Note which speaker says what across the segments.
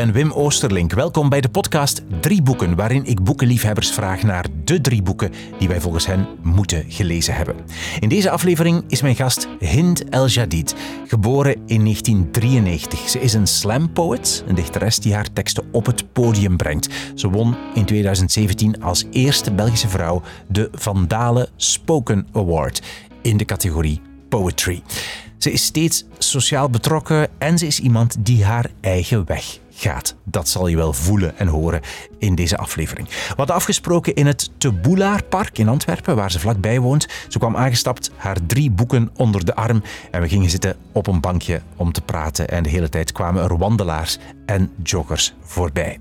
Speaker 1: ben Wim Oosterlink. Welkom bij de podcast Drie Boeken, waarin ik boekenliefhebbers vraag naar de drie boeken die wij volgens hen moeten gelezen hebben. In deze aflevering is mijn gast Hind El Jadid, geboren in 1993. Ze is een slam poet, een dichteres die haar teksten op het podium brengt. Ze won in 2017 als eerste Belgische vrouw de Vandalen Spoken Award in de categorie Poetry. Ze is steeds sociaal betrokken en ze is iemand die haar eigen weg gaat. Dat zal je wel voelen en horen in deze aflevering. We hadden afgesproken in het Te Park in Antwerpen, waar ze vlakbij woont. Ze kwam aangestapt, haar drie boeken onder de arm en we gingen zitten op een bankje om te praten. En de hele tijd kwamen er wandelaars en joggers voorbij.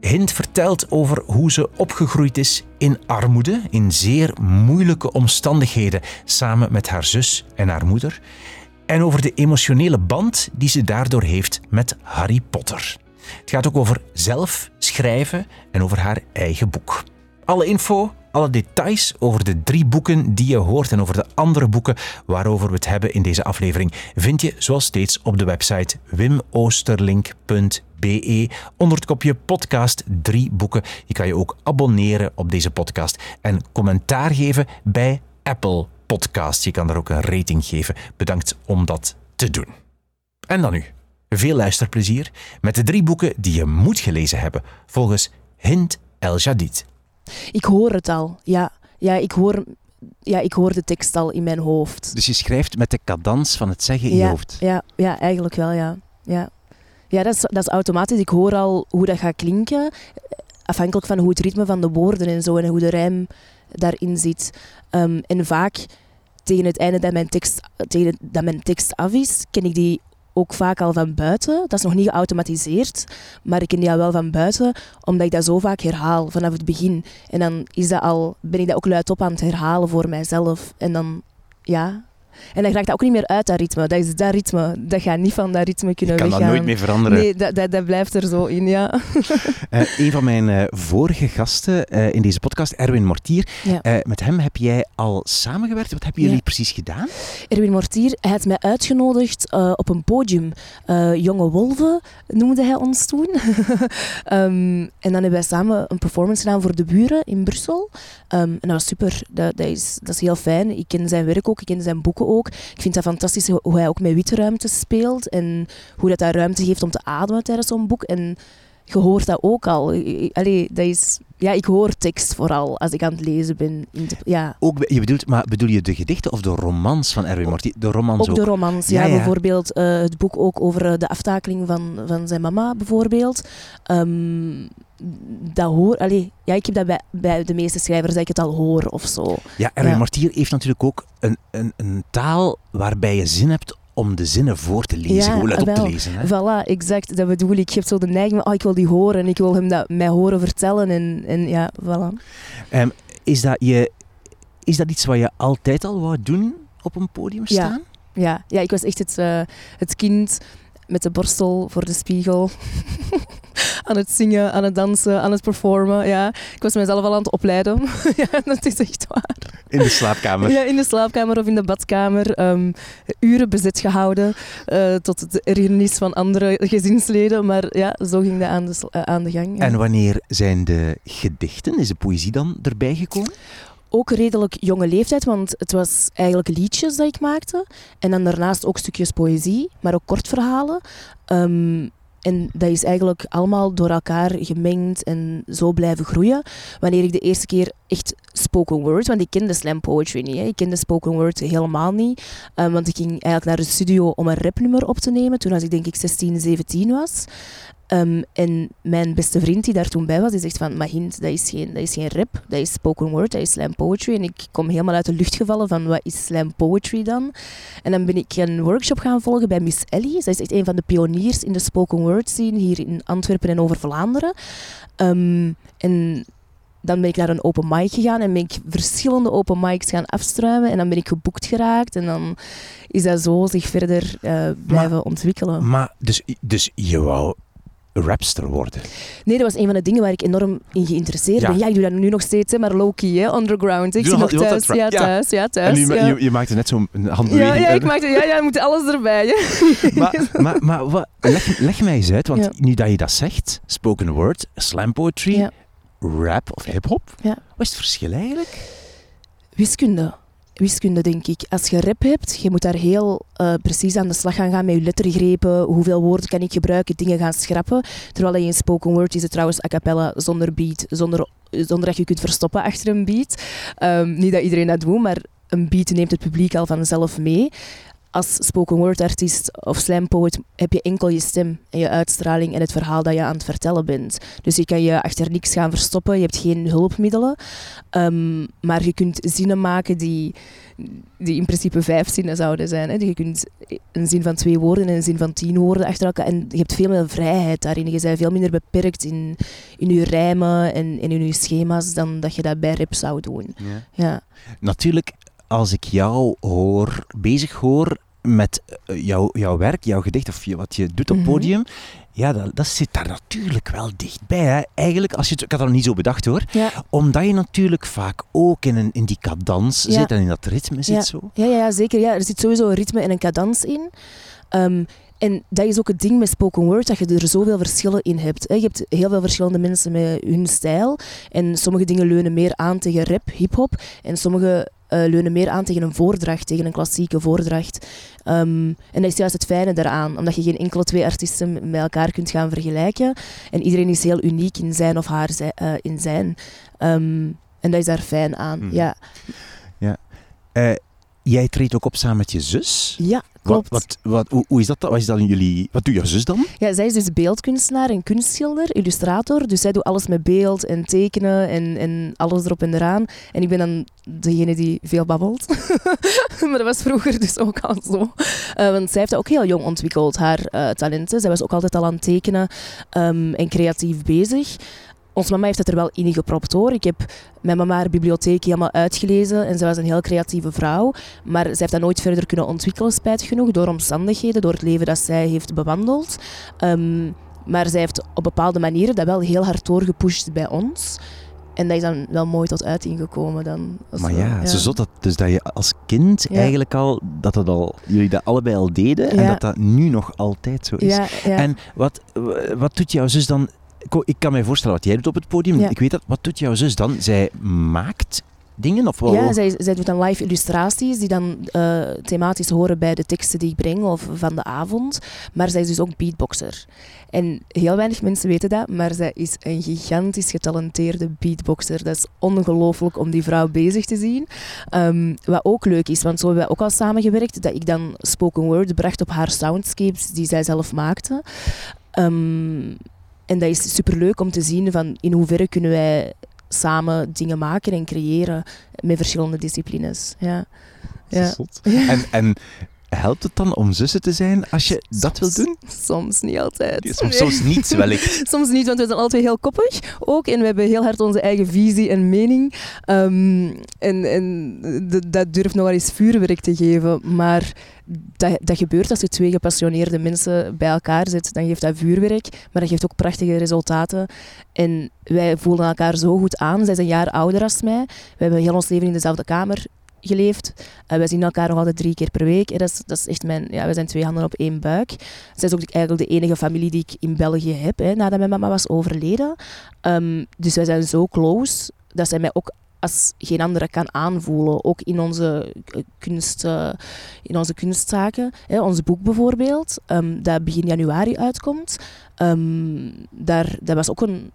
Speaker 1: Hint vertelt over hoe ze opgegroeid is in armoede, in zeer moeilijke omstandigheden, samen met haar zus en haar moeder en over de emotionele band die ze daardoor heeft met Harry Potter. Het gaat ook over zelf schrijven en over haar eigen boek. Alle info, alle details over de drie boeken die je hoort en over de andere boeken waarover we het hebben in deze aflevering vind je zoals steeds op de website wimoosterlink.be onder het kopje podcast drie boeken. Je kan je ook abonneren op deze podcast en commentaar geven bij Apple podcast. Je kan daar ook een rating geven. Bedankt om dat te doen. En dan nu, veel luisterplezier met de drie boeken die je moet gelezen hebben, volgens Hind El Jadid.
Speaker 2: Ik hoor het al, ja. Ja, ik hoor, ja, ik hoor de tekst al in mijn hoofd.
Speaker 1: Dus je schrijft met de cadans van het zeggen in
Speaker 2: je
Speaker 1: hoofd?
Speaker 2: Ja, ja, eigenlijk wel, ja. Ja, ja dat, is, dat is automatisch. Ik hoor al hoe dat gaat klinken, afhankelijk van hoe het ritme van de woorden en zo en hoe de rijm daarin zit. Ehm, en vaak tegen het einde dat mijn, tekst, dat mijn tekst af is, ken ik die ook vaak al van buiten. Dat is nog niet geautomatiseerd, maar ik ken die al wel van buiten, omdat ik dat zo vaak herhaal vanaf het begin. En dan is dat al, ben ik dat ook luidop aan het herhalen voor mijzelf. En dan, ja, en dan raakt dat ook niet meer uit, dat ritme. Dat is dat ritme. Dat gaat niet van dat ritme kunnen
Speaker 1: weggaan.
Speaker 2: Je
Speaker 1: kan dat nooit meer veranderen.
Speaker 2: Nee, dat, dat, dat blijft er zo in, ja.
Speaker 1: Uh, een van mijn uh, vorige gasten uh, in deze podcast, Erwin Mortier. Ja. met hem heb jij al samengewerkt. Wat hebben jullie ja. precies gedaan?
Speaker 2: Erwin Mortier hij had mij uitgenodigd op een podium. Jonge Wolven noemde hij ons toen. um, en dan hebben wij samen een performance gedaan voor de buren in Brussel. Um, en dat was super. Dat, dat, is, dat is heel fijn. Ik ken zijn werk ook, ik ken zijn boeken ook. Ik vind dat fantastisch hoe hij ook met witte ruimte speelt en hoe dat daar ruimte geeft om te ademen tijdens zo'n boek. En je hoort dat ook al. Allee, dat is, ja, ik hoor tekst vooral als ik aan het lezen ben. Ja.
Speaker 1: Ook, je bedoelt, maar bedoel je de gedichten of de romans van Erwin Marti? De romans ook?
Speaker 2: Ook de romans, ja. ja, ja. Bijvoorbeeld uh, het boek ook over de aftakeling van, van zijn mama, bijvoorbeeld. Um, dat hoor, allee, ja, ik heb dat bij, bij de meeste schrijvers dat ik het al hoor of zo.
Speaker 1: Ja, Erwin ja. Martier heeft natuurlijk ook een, een, een taal waarbij je zin hebt om de zinnen voor te lezen,
Speaker 2: ja,
Speaker 1: gewoon op te lezen. Hè?
Speaker 2: Voilà, exact. Dat bedoel ik. Je hebt zo de neiging, oh, ik wil die horen en ik wil hem dat mij horen vertellen. En, en ja, voilà.
Speaker 1: Um, is, dat je, is dat iets wat je altijd al wou doen op een podium staan?
Speaker 2: Ja, ja, ja ik was echt het, uh, het kind met de borstel voor de spiegel. aan het zingen, aan het dansen, aan het performen. Ja. Ik was mezelf al aan het opleiden. ja, dat is echt waar.
Speaker 1: In de slaapkamer?
Speaker 2: Ja, in de slaapkamer of in de badkamer. Um, uren bezet gehouden uh, tot het ergernis van andere gezinsleden. Maar ja, zo ging dat aan de, uh, aan de gang. Ja.
Speaker 1: En wanneer zijn de gedichten, is de poëzie dan erbij gekomen?
Speaker 2: Ook redelijk jonge leeftijd, want het was eigenlijk liedjes dat ik maakte. En dan daarnaast ook stukjes poëzie, maar ook kortverhalen. Um, en dat is eigenlijk allemaal door elkaar gemengd en zo blijven groeien. Wanneer ik de eerste keer echt spoken word, want ik kende slam poetry niet. Hè. Ik kende spoken word helemaal niet. Um, want ik ging eigenlijk naar de studio om een rapnummer op te nemen. Toen als ik denk ik 16, 17 was. Um, en mijn beste vriend die daar toen bij was, die zegt van, maar Hint, dat is, geen, dat is geen rap, dat is spoken word, dat is slam poetry. En ik kom helemaal uit de lucht gevallen van, wat is slam poetry dan? En dan ben ik een workshop gaan volgen bij Miss Ellie. Zij is echt een van de pioniers in de spoken word scene hier in Antwerpen en over Vlaanderen. Um, en dan ben ik naar een open mic gegaan en ben ik verschillende open mics gaan afstruimen. En dan ben ik geboekt geraakt. En dan is dat zo zich verder uh, blijven
Speaker 1: maar,
Speaker 2: ontwikkelen.
Speaker 1: Maar dus, dus je wou rapster worden?
Speaker 2: Nee, dat was een van de dingen waar ik enorm in geïnteresseerd
Speaker 1: Ja.
Speaker 2: ben. Ja, ik doe dat nu nog steeds, hè, maar low-key, hè, underground. Ik
Speaker 1: Doe
Speaker 2: zie
Speaker 1: nog
Speaker 2: thuis, ja,
Speaker 1: Ja.
Speaker 2: thuis, ja, thuis.
Speaker 1: en nu,
Speaker 2: ja.
Speaker 1: je, je maakte net zo'n
Speaker 2: ja,
Speaker 1: handbeweging.
Speaker 2: ja, ik maakte, ja, ja, moet alles erbij. Hè.
Speaker 1: maar maar, maar wat, leg, leg mij eens uit, want
Speaker 2: Ja.
Speaker 1: nu dat je dat zegt, spoken word, slam poetry,
Speaker 2: Ja.
Speaker 1: rap of hip-hop,
Speaker 2: Ja.
Speaker 1: wat is het verschil eigenlijk?
Speaker 2: Wiskunde. Wiskunde, denk ik. Als je rap hebt, je moet daar heel eh, precies aan de slag gaan gaan met je lettergrepen. Hoeveel woorden kan ik gebruiken, dingen gaan schrappen. Terwijl je in spoken word is het trouwens a cappella, zonder beat, zonder, zonder dat je kunt verstoppen achter een beat. Ehm, niet dat iedereen dat doet, maar een beat neemt het publiek al vanzelf mee. Als spoken word artiest of slam poet heb je enkel je stem en je uitstraling en het verhaal dat je aan het vertellen bent. Dus je kan je achter niks gaan verstoppen, je hebt geen hulpmiddelen. Ehm, maar je kunt zinnen maken die, die in principe vijf zinnen zouden zijn. Hè. Je kunt een zin van twee woorden en een zin van tien woorden achter elkaar. En je hebt veel meer vrijheid daarin. Je bent veel minder beperkt in, in je rijmen en, en in je schema's dan dat je dat bij rap zou doen. Ja.
Speaker 1: Natuurlijk, als ik jou hoor, bezig hoor met eh, jouw, jouw werk, jouw gedicht of wat je doet op
Speaker 2: Mhm.
Speaker 1: podium, ja, dat, dat zit daar natuurlijk wel dichtbij. Hè. Eigenlijk, als je het, ik had dat nog niet zo bedacht hoor,
Speaker 2: Ja.
Speaker 1: omdat je natuurlijk vaak ook in, een, in die cadans
Speaker 2: Ja.
Speaker 1: zit en in dat ritme zit
Speaker 2: Ja.
Speaker 1: zo.
Speaker 2: Ja, ja, ja, zeker. Ja. Er zit sowieso een ritme en een cadans in. Ehm, en dat is ook het ding met spoken word, dat je er zoveel verschillen in hebt. Je hebt heel veel verschillende mensen met hun stijl. En sommige dingen leunen meer aan tegen rap, hip-hop. En sommige leunen meer aan tegen een voordracht, tegen een klassieke voordracht. Ehm, en dat is juist het fijne daaraan, omdat je geen enkele twee artiesten met elkaar kunt gaan vergelijken. En iedereen is heel uniek in zijn of haar eh, in zijn. Ehm, en dat is daar fijn aan.
Speaker 1: Mhm.
Speaker 2: Ja.
Speaker 1: Eh, jij treedt ook op samen met je zus.
Speaker 2: ja, klopt.
Speaker 1: Wat, wat, wat, hoe, hoe is dat? Wat, is dat in jullie, wat doet jouw zus dan?
Speaker 2: Ja, zij is dus beeldkunstenaar en kunstschilder, illustrator. Dus zij doet alles met beeld en tekenen en, en alles erop en eraan. En ik ben dan degene die veel babbelt. maar dat was vroeger dus ook al zo. Eh, want zij heeft dat ook heel jong ontwikkeld, haar eh, talenten. Zij was ook altijd al aan het tekenen ehm, en creatief bezig. Ons mama heeft het er wel in gepropt hoor. Ik heb mijn mama haar bibliotheek helemaal uitgelezen en zij was een heel creatieve vrouw. Maar zij heeft dat nooit verder kunnen ontwikkelen, spijtig genoeg, door omstandigheden, door het leven dat zij heeft bewandeld. Ehm, maar zij heeft op bepaalde manieren dat wel heel hard doorgepusht bij ons. En dat is dan wel mooi tot uiting gekomen dan.
Speaker 1: Maar ja, zo zot dat, dus dat je als kind
Speaker 2: Ja.
Speaker 1: eigenlijk al, dat het al, jullie dat allebei al deden en dat dat nu nog altijd zo is. En wat, wat doet jouw zus dan? Ik- Ik kan me voorstellen wat jij doet op het podium.
Speaker 2: Ja.
Speaker 1: Ik weet dat. Wat doet jouw zus dan? Zij maakt dingen? Of wel?
Speaker 2: Ja, zij, zij doet dan live illustraties die dan eh, thematisch horen bij de teksten die ik breng of van de avond. Maar zij is dus ook beatboxer. En heel weinig mensen weten dat, maar zij is een gigantisch getalenteerde beatboxer. Dat is ongelooflijk om die vrouw bezig te zien. Ehm, wat ook leuk is, want zo hebben wij ook al samengewerkt, dat ik dan spoken word bracht op haar soundscapes die zij zelf maakte. Ehm, en dat is superleuk om te zien van in hoeverre kunnen wij samen dingen maken en creëren met verschillende disciplines. Ja. Ja.
Speaker 1: En, en helpt het dan om zussen te zijn als je dat wil
Speaker 2: Soms.
Speaker 1: doen?
Speaker 2: Soms niet altijd.
Speaker 1: Soms,
Speaker 2: Nee.
Speaker 1: soms niet, wellicht.
Speaker 2: Soms niet, want we zijn altijd heel koppig ook. En we hebben heel hard onze eigen visie en mening. Ehm, en en dat durft nog wel eens vuurwerk te geven. Maar dat, dat gebeurt als je twee gepassioneerde mensen bij elkaar zet. Dan geeft dat vuurwerk, maar dat geeft ook prachtige resultaten. En wij voelen elkaar zo goed aan. Zij is een jaar ouder als mij. We hebben heel ons leven in dezelfde kamer geleefd. Eh, wij zien elkaar nog altijd drie keer per week. Dat, is, dat is echt mijn... Ja, we zijn twee handen op één buik. Zij is ook eigenlijk de enige familie die ik in België heb, hè, nadat mijn mama was overleden. Ehm, dus wij zijn zo close dat zij mij ook als geen andere kan aanvoelen. Ook in onze, eh, kunst, eh, in onze kunstzaken. Ons boek bijvoorbeeld, ehm, dat begin januari uitkomt. ehm, daar, dat was ook een...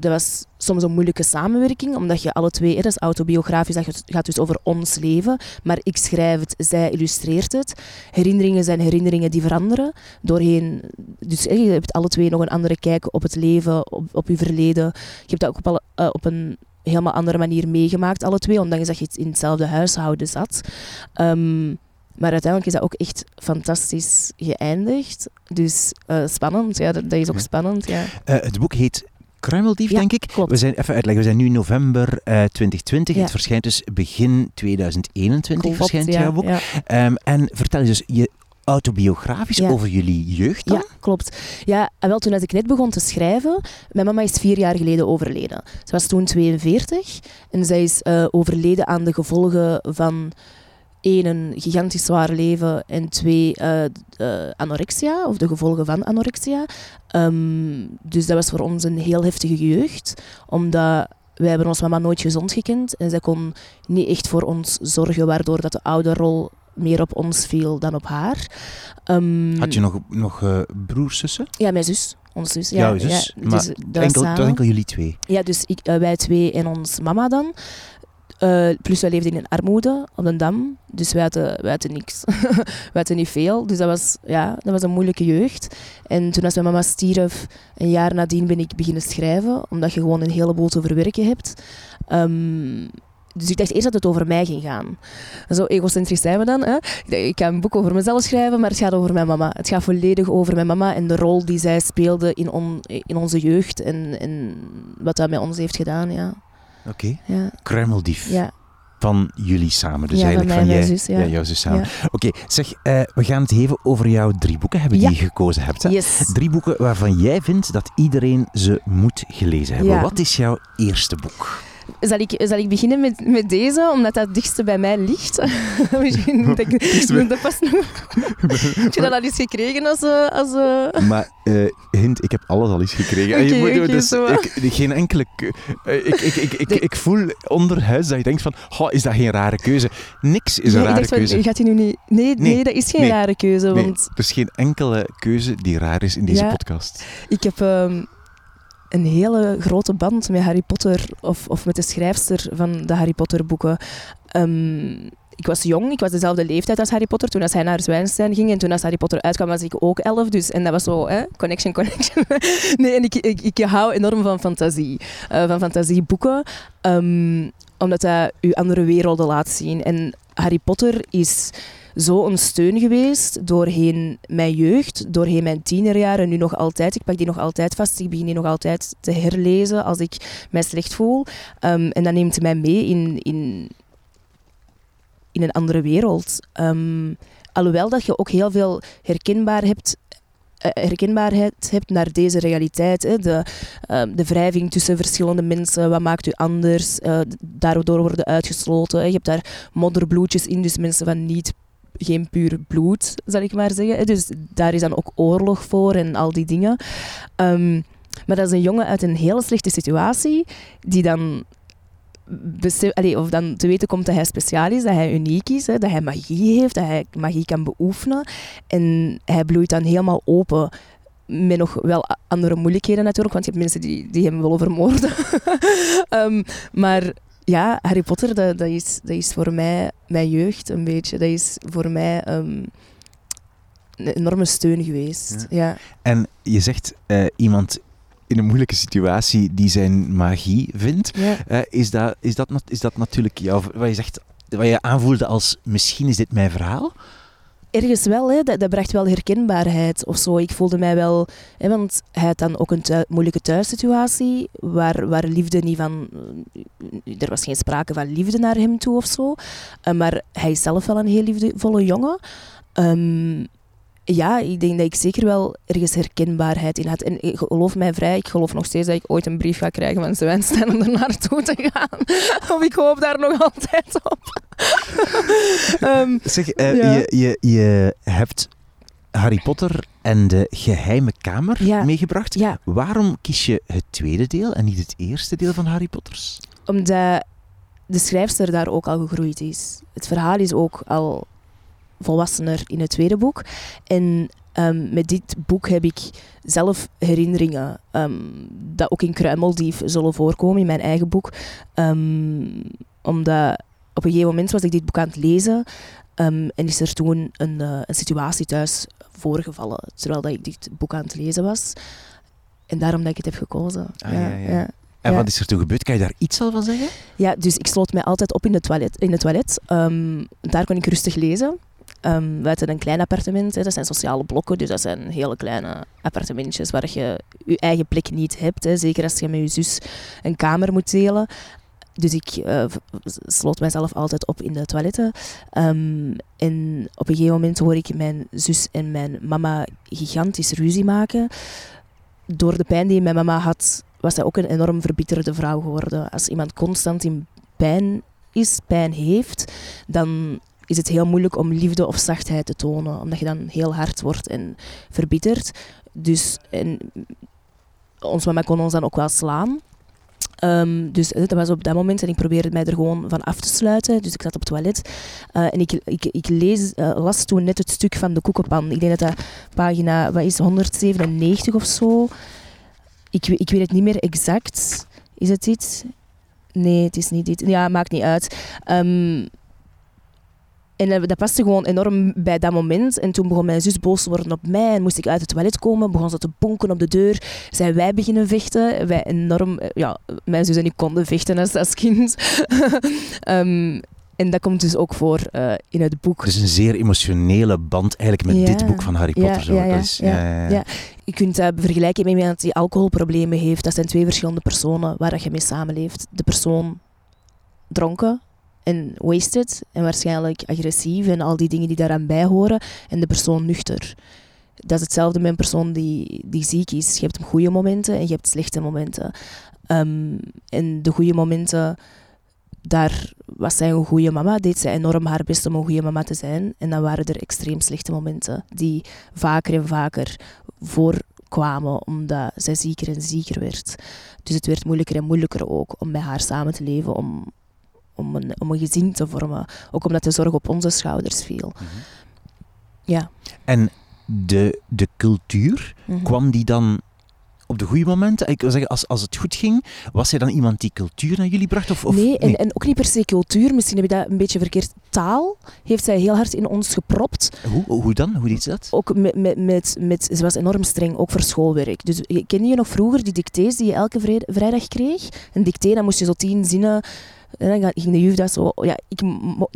Speaker 2: Dat was soms een moeilijke samenwerking, omdat je alle twee, hè, dat is autobiografisch, dat gaat- dus over ons leven. Maar ik schrijf het, zij illustreert het. Herinneringen zijn herinneringen die veranderen doorheen. Dus hè, je hebt alle twee nog een andere kijk op het leven, op, op je verleden. Je hebt dat ook op, alle- eh, op een helemaal andere manier meegemaakt, alle twee, ondanks dat je in hetzelfde huishouden zat. Ehm, maar uiteindelijk is dat ook echt fantastisch geëindigd. Dus eh, spannend, ja, dat, dat is ook
Speaker 1: Ja.
Speaker 2: spannend. Ja.
Speaker 1: Eh, het boek heet Kruimeldief,
Speaker 2: Ja,
Speaker 1: denk ik.
Speaker 2: klopt.
Speaker 1: We zijn, even uitleggen, we zijn nu november eh, 2020.
Speaker 2: Ja.
Speaker 1: Het verschijnt dus begin 2021
Speaker 2: Klopt,
Speaker 1: verschijnt
Speaker 2: ja,
Speaker 1: jouw boek. Ehm, en vertel eens, dus, je autobiografisch
Speaker 2: Ja.
Speaker 1: over jullie jeugd dan?
Speaker 2: Ja, klopt. Ja, en wel toen als ik net begon te schrijven, mijn mama is vier jaar geleden overleden. Ze was toen 42 en zij is eh, overleden aan de gevolgen van één, een gigantisch zwaar leven en twee, eh, eh, anorexia, of de gevolgen van anorexia. Ehm, dus dat was voor ons een heel heftige jeugd, omdat wij hebben ons mama nooit gezond gekend en zij kon niet echt voor ons zorgen, waardoor dat de ouderrol meer op ons viel dan op haar. Ehm,
Speaker 1: Had je nog, nog eh, broers, zussen?
Speaker 2: ja, mijn zus. Onze zus. Ja,
Speaker 1: Jouw zus?
Speaker 2: Ja,
Speaker 1: maar
Speaker 2: dus,
Speaker 1: enkel, jullie twee.
Speaker 2: Ja, dus ik, wij twee en ons mama dan. Eh, plus wij leefden in armoede op de Dam. Dus wij hadden, wij hadden niks. wij hadden niet veel. Dus dat was, ja, dat was een moeilijke jeugd. En toen als mijn mama stierf, een jaar nadien ben ik beginnen schrijven. Omdat je gewoon een heleboel te verwerken hebt. Ehm, dus ik dacht eerst dat het over mij ging gaan. Zo egocentrisch zijn we dan. Hè? Ik ga een boek over mezelf schrijven, maar het gaat over mijn mama. Het gaat volledig over mijn mama en de rol die zij speelde in, on, in onze jeugd. En, en wat dat met ons heeft gedaan. Ja.
Speaker 1: Oké.
Speaker 2: Ja.
Speaker 1: Kruimeldief.
Speaker 2: Ja.
Speaker 1: Van jullie samen. Dus
Speaker 2: Ja, van
Speaker 1: eigenlijk
Speaker 2: mij
Speaker 1: van, jij,
Speaker 2: zus, ja.
Speaker 1: jouw zus samen.
Speaker 2: Ja.
Speaker 1: Oké, zeg, eh, we gaan het even over jouw drie boeken hebben die
Speaker 2: Ja.
Speaker 1: je gekozen hebt. Hè?
Speaker 2: Yes.
Speaker 1: Drie boeken waarvan jij vindt dat iedereen ze moet gelezen hebben.
Speaker 2: Ja.
Speaker 1: Wat is jouw eerste boek?
Speaker 2: Zal ik, zal ik beginnen met, met deze, omdat dat het dichtste bij mij ligt? Misschien moet ik dat pas nog. Heb je dat al eens gekregen als... eh, als eh,
Speaker 1: Maar eh, hint, ik heb alles al eens gekregen. En je moet, dus, ik, ik- geen enkele... ke- eh, ik, ik, ik, ik, ik voel onderhuis dat je denkt van, "Goh, is dat geen rare keuze? Niks is een
Speaker 2: ik
Speaker 1: rare
Speaker 2: van,
Speaker 1: keuze.
Speaker 2: Gaat hij nu niet... Nee, nee,
Speaker 1: Nee,
Speaker 2: dat is geen
Speaker 1: nee,
Speaker 2: rare keuze,
Speaker 1: Nee,
Speaker 2: want
Speaker 1: er is geen enkele keuze die raar is in deze
Speaker 2: Ja.
Speaker 1: podcast.
Speaker 2: ik heb ehm, een hele grote band met Harry Potter, of, of met de schrijfster van de Harry Potter boeken. Ehm, ik was jong, ik was dezelfde leeftijd als Harry Potter toen als hij naar Zwijnstein ging. En toen als Harry Potter uitkwam was ik ook elf. Dus, en dat was zo, hè, connection, connection. nee, en ik, ik, ik hou enorm van fantasie. eh, van fantasieboeken. Ehm, omdat dat u andere werelden laat zien. En Harry Potter is zo een steun geweest doorheen mijn jeugd, doorheen mijn tienerjaren, nu nog altijd. Ik pak die nog altijd vast. Ik begin die nog altijd te herlezen als ik mij slecht voel. Ehm, en dat neemt mij mee in, in, in een andere wereld. Ehm, alhoewel dat je ook heel veel herkenbaar hebt, herkenbaarheid hebt naar deze realiteit. Hè. De, ehm, de wrijving tussen verschillende mensen, wat maakt u anders? Eh, daardoor worden uitgesloten. Je hebt daar modderbloedjes in, dus mensen van niet geen puur bloed, zal ik maar zeggen. Dus daar is dan ook oorlog voor en al die dingen. Ehm, maar dat is een jongen uit een hele slechte situatie, die dan, allee, of dan te weten komt dat hij speciaal is, dat hij uniek is, hè, dat hij magie heeft, dat hij magie kan beoefenen. En hij bloeit dan helemaal open. Met nog wel andere moeilijkheden natuurlijk, want je hebt mensen die, die hem willen vermoorden. Ehm, maar ja, Harry Potter, dat, dat, is, dat is voor mij mijn jeugd een beetje. Dat is voor mij ehm, een enorme steun geweest. Ja.
Speaker 1: En je zegt eh, iemand in een moeilijke situatie die zijn magie vindt.
Speaker 2: Ja.
Speaker 1: Eh, is, dat, is, dat, is dat natuurlijk jouw, wat je zegt, wat je aanvoelde als misschien is dit mijn verhaal?
Speaker 2: Ergens wel, hè, dat, dat bracht wel herkenbaarheid of zo. Ik voelde mij wel, hè, want hij had dan ook een thui- moeilijke thuissituatie, waar, waar liefde niet van, er was geen sprake van liefde naar hem toe of zo. Eh, maar hij is zelf wel een heel liefdevolle jongen. Ehm, ja, ik denk dat ik zeker wel ergens herkenbaarheid in had. En ik geloof mij vrij, ik geloof nog steeds dat ik ooit een brief ga krijgen van Zwijnstein om er naartoe te gaan. of ik hoop daar nog altijd op. Ehm,
Speaker 1: Zeg, eh,
Speaker 2: Ja.
Speaker 1: je, je, je hebt Harry Potter en de geheime kamer
Speaker 2: Ja.
Speaker 1: meegebracht.
Speaker 2: ja,
Speaker 1: Waarom kies je het tweede deel en niet het eerste deel van Harry Potters?
Speaker 2: Omdat de schrijfster daar ook al gegroeid is. Het verhaal is ook al volwassener in het tweede boek. En ehm, met dit boek heb ik zelf herinneringen ehm, dat ook in Kruimeldief zullen voorkomen in mijn eigen boek. Ehm, omdat op een gegeven moment was ik dit boek aan het lezen en is er toen een, eh, een situatie thuis voorgevallen terwijl dat ik dit boek aan het lezen was. En daarom dat ik het heb gekozen.
Speaker 1: Ah, ja, ja. En
Speaker 2: Ja.
Speaker 1: wat is er toen gebeurd? Kan je daar iets al van zeggen?
Speaker 2: Ja, dus ik sloot mij altijd op in het toilet. In het toilet. Daar kon ik rustig lezen. Ehm we hadden een klein appartement. Hè. Dat zijn sociale blokken, dus dat zijn hele kleine appartementjes waar je je eigen plek niet hebt. Hè. Zeker als je met je zus een kamer moet delen. dus ik uh, sloot mezelf altijd op in de toiletten. Um, en op een gegeven moment hoor ik mijn zus en mijn mama gigantisch ruzie maken. Door de pijn die mijn mama had, was zij ook een enorm verbitterde vrouw geworden. Als iemand constant in pijn is, pijn heeft, dan is het heel moeilijk om liefde of zachtheid te tonen, omdat je dan heel hard wordt en verbitterd. Dus en, ons mama kon ons dan ook wel slaan. Um, dus dat was op dat moment en ik probeerde mij er gewoon van af te sluiten. Dus ik zat op het toilet uh, en ik, ik, ik lees, uh, las toen net het stuk van de koekenpan. Ik denk dat dat pagina wat is, 197 of zo. Ik, ik weet het niet meer exact. Is het dit? Nee, het is niet dit. Ja, maakt niet uit. Um, en dat paste gewoon enorm bij dat moment. En toen begon mijn zus boos te worden op mij. En moest ik uit het toilet komen. Begon ze te bonken op de deur. Zijn wij beginnen vechten. Wij enorm... Ja, mijn zus en ik konden vechten als, als kind. um, en dat komt dus ook voor uh, in het boek.
Speaker 1: Het is een zeer emotionele band eigenlijk met ja, dit boek van Harry Potter.
Speaker 2: Ja,
Speaker 1: zo.
Speaker 2: Ja,
Speaker 1: dat is,
Speaker 2: ja, ja, Je kunt dat vergelijken met iemand die alcoholproblemen heeft. Dat zijn twee verschillende personen waar je mee samenleeft. De persoon dronken en wasted en waarschijnlijk agressief en al die dingen die daaraan bij horen. En de persoon nuchter. Dat is hetzelfde met een persoon die, die ziek is. Je hebt goede momenten en je hebt slechte momenten. Um, en de goede momenten, daar was zij een goede mama. Deed zij enorm haar best om een goede mama te zijn. En dan waren er extreem slechte momenten die vaker en vaker voorkwamen omdat zij zieker en zieker werd. Dus het werd moeilijker en moeilijker ook om met haar samen te leven, om, om een, om een gezin te vormen. Ook omdat de zorg op onze schouders viel. Mm -hmm. Ja.
Speaker 1: En de, de cultuur, mm -hmm. kwam die dan op de goede momenten? Ik wil zeggen, als, als het goed ging, was zij dan iemand die cultuur naar jullie bracht? Of, of
Speaker 2: nee, en, nee, en ook niet per se cultuur. Misschien heb je dat een beetje verkeerd. Taal heeft zij heel hard in ons gepropt.
Speaker 1: Hoe, hoe dan? Hoe deed ze dat?
Speaker 2: Ook met, met, met, met, ze was enorm streng, ook voor schoolwerk. Dus kende je nog vroeger die dictées die je elke vrijdag kreeg? Een dicté, dan moest je zo tien zinnen en dan ging de juf dat zo... Ja, ik,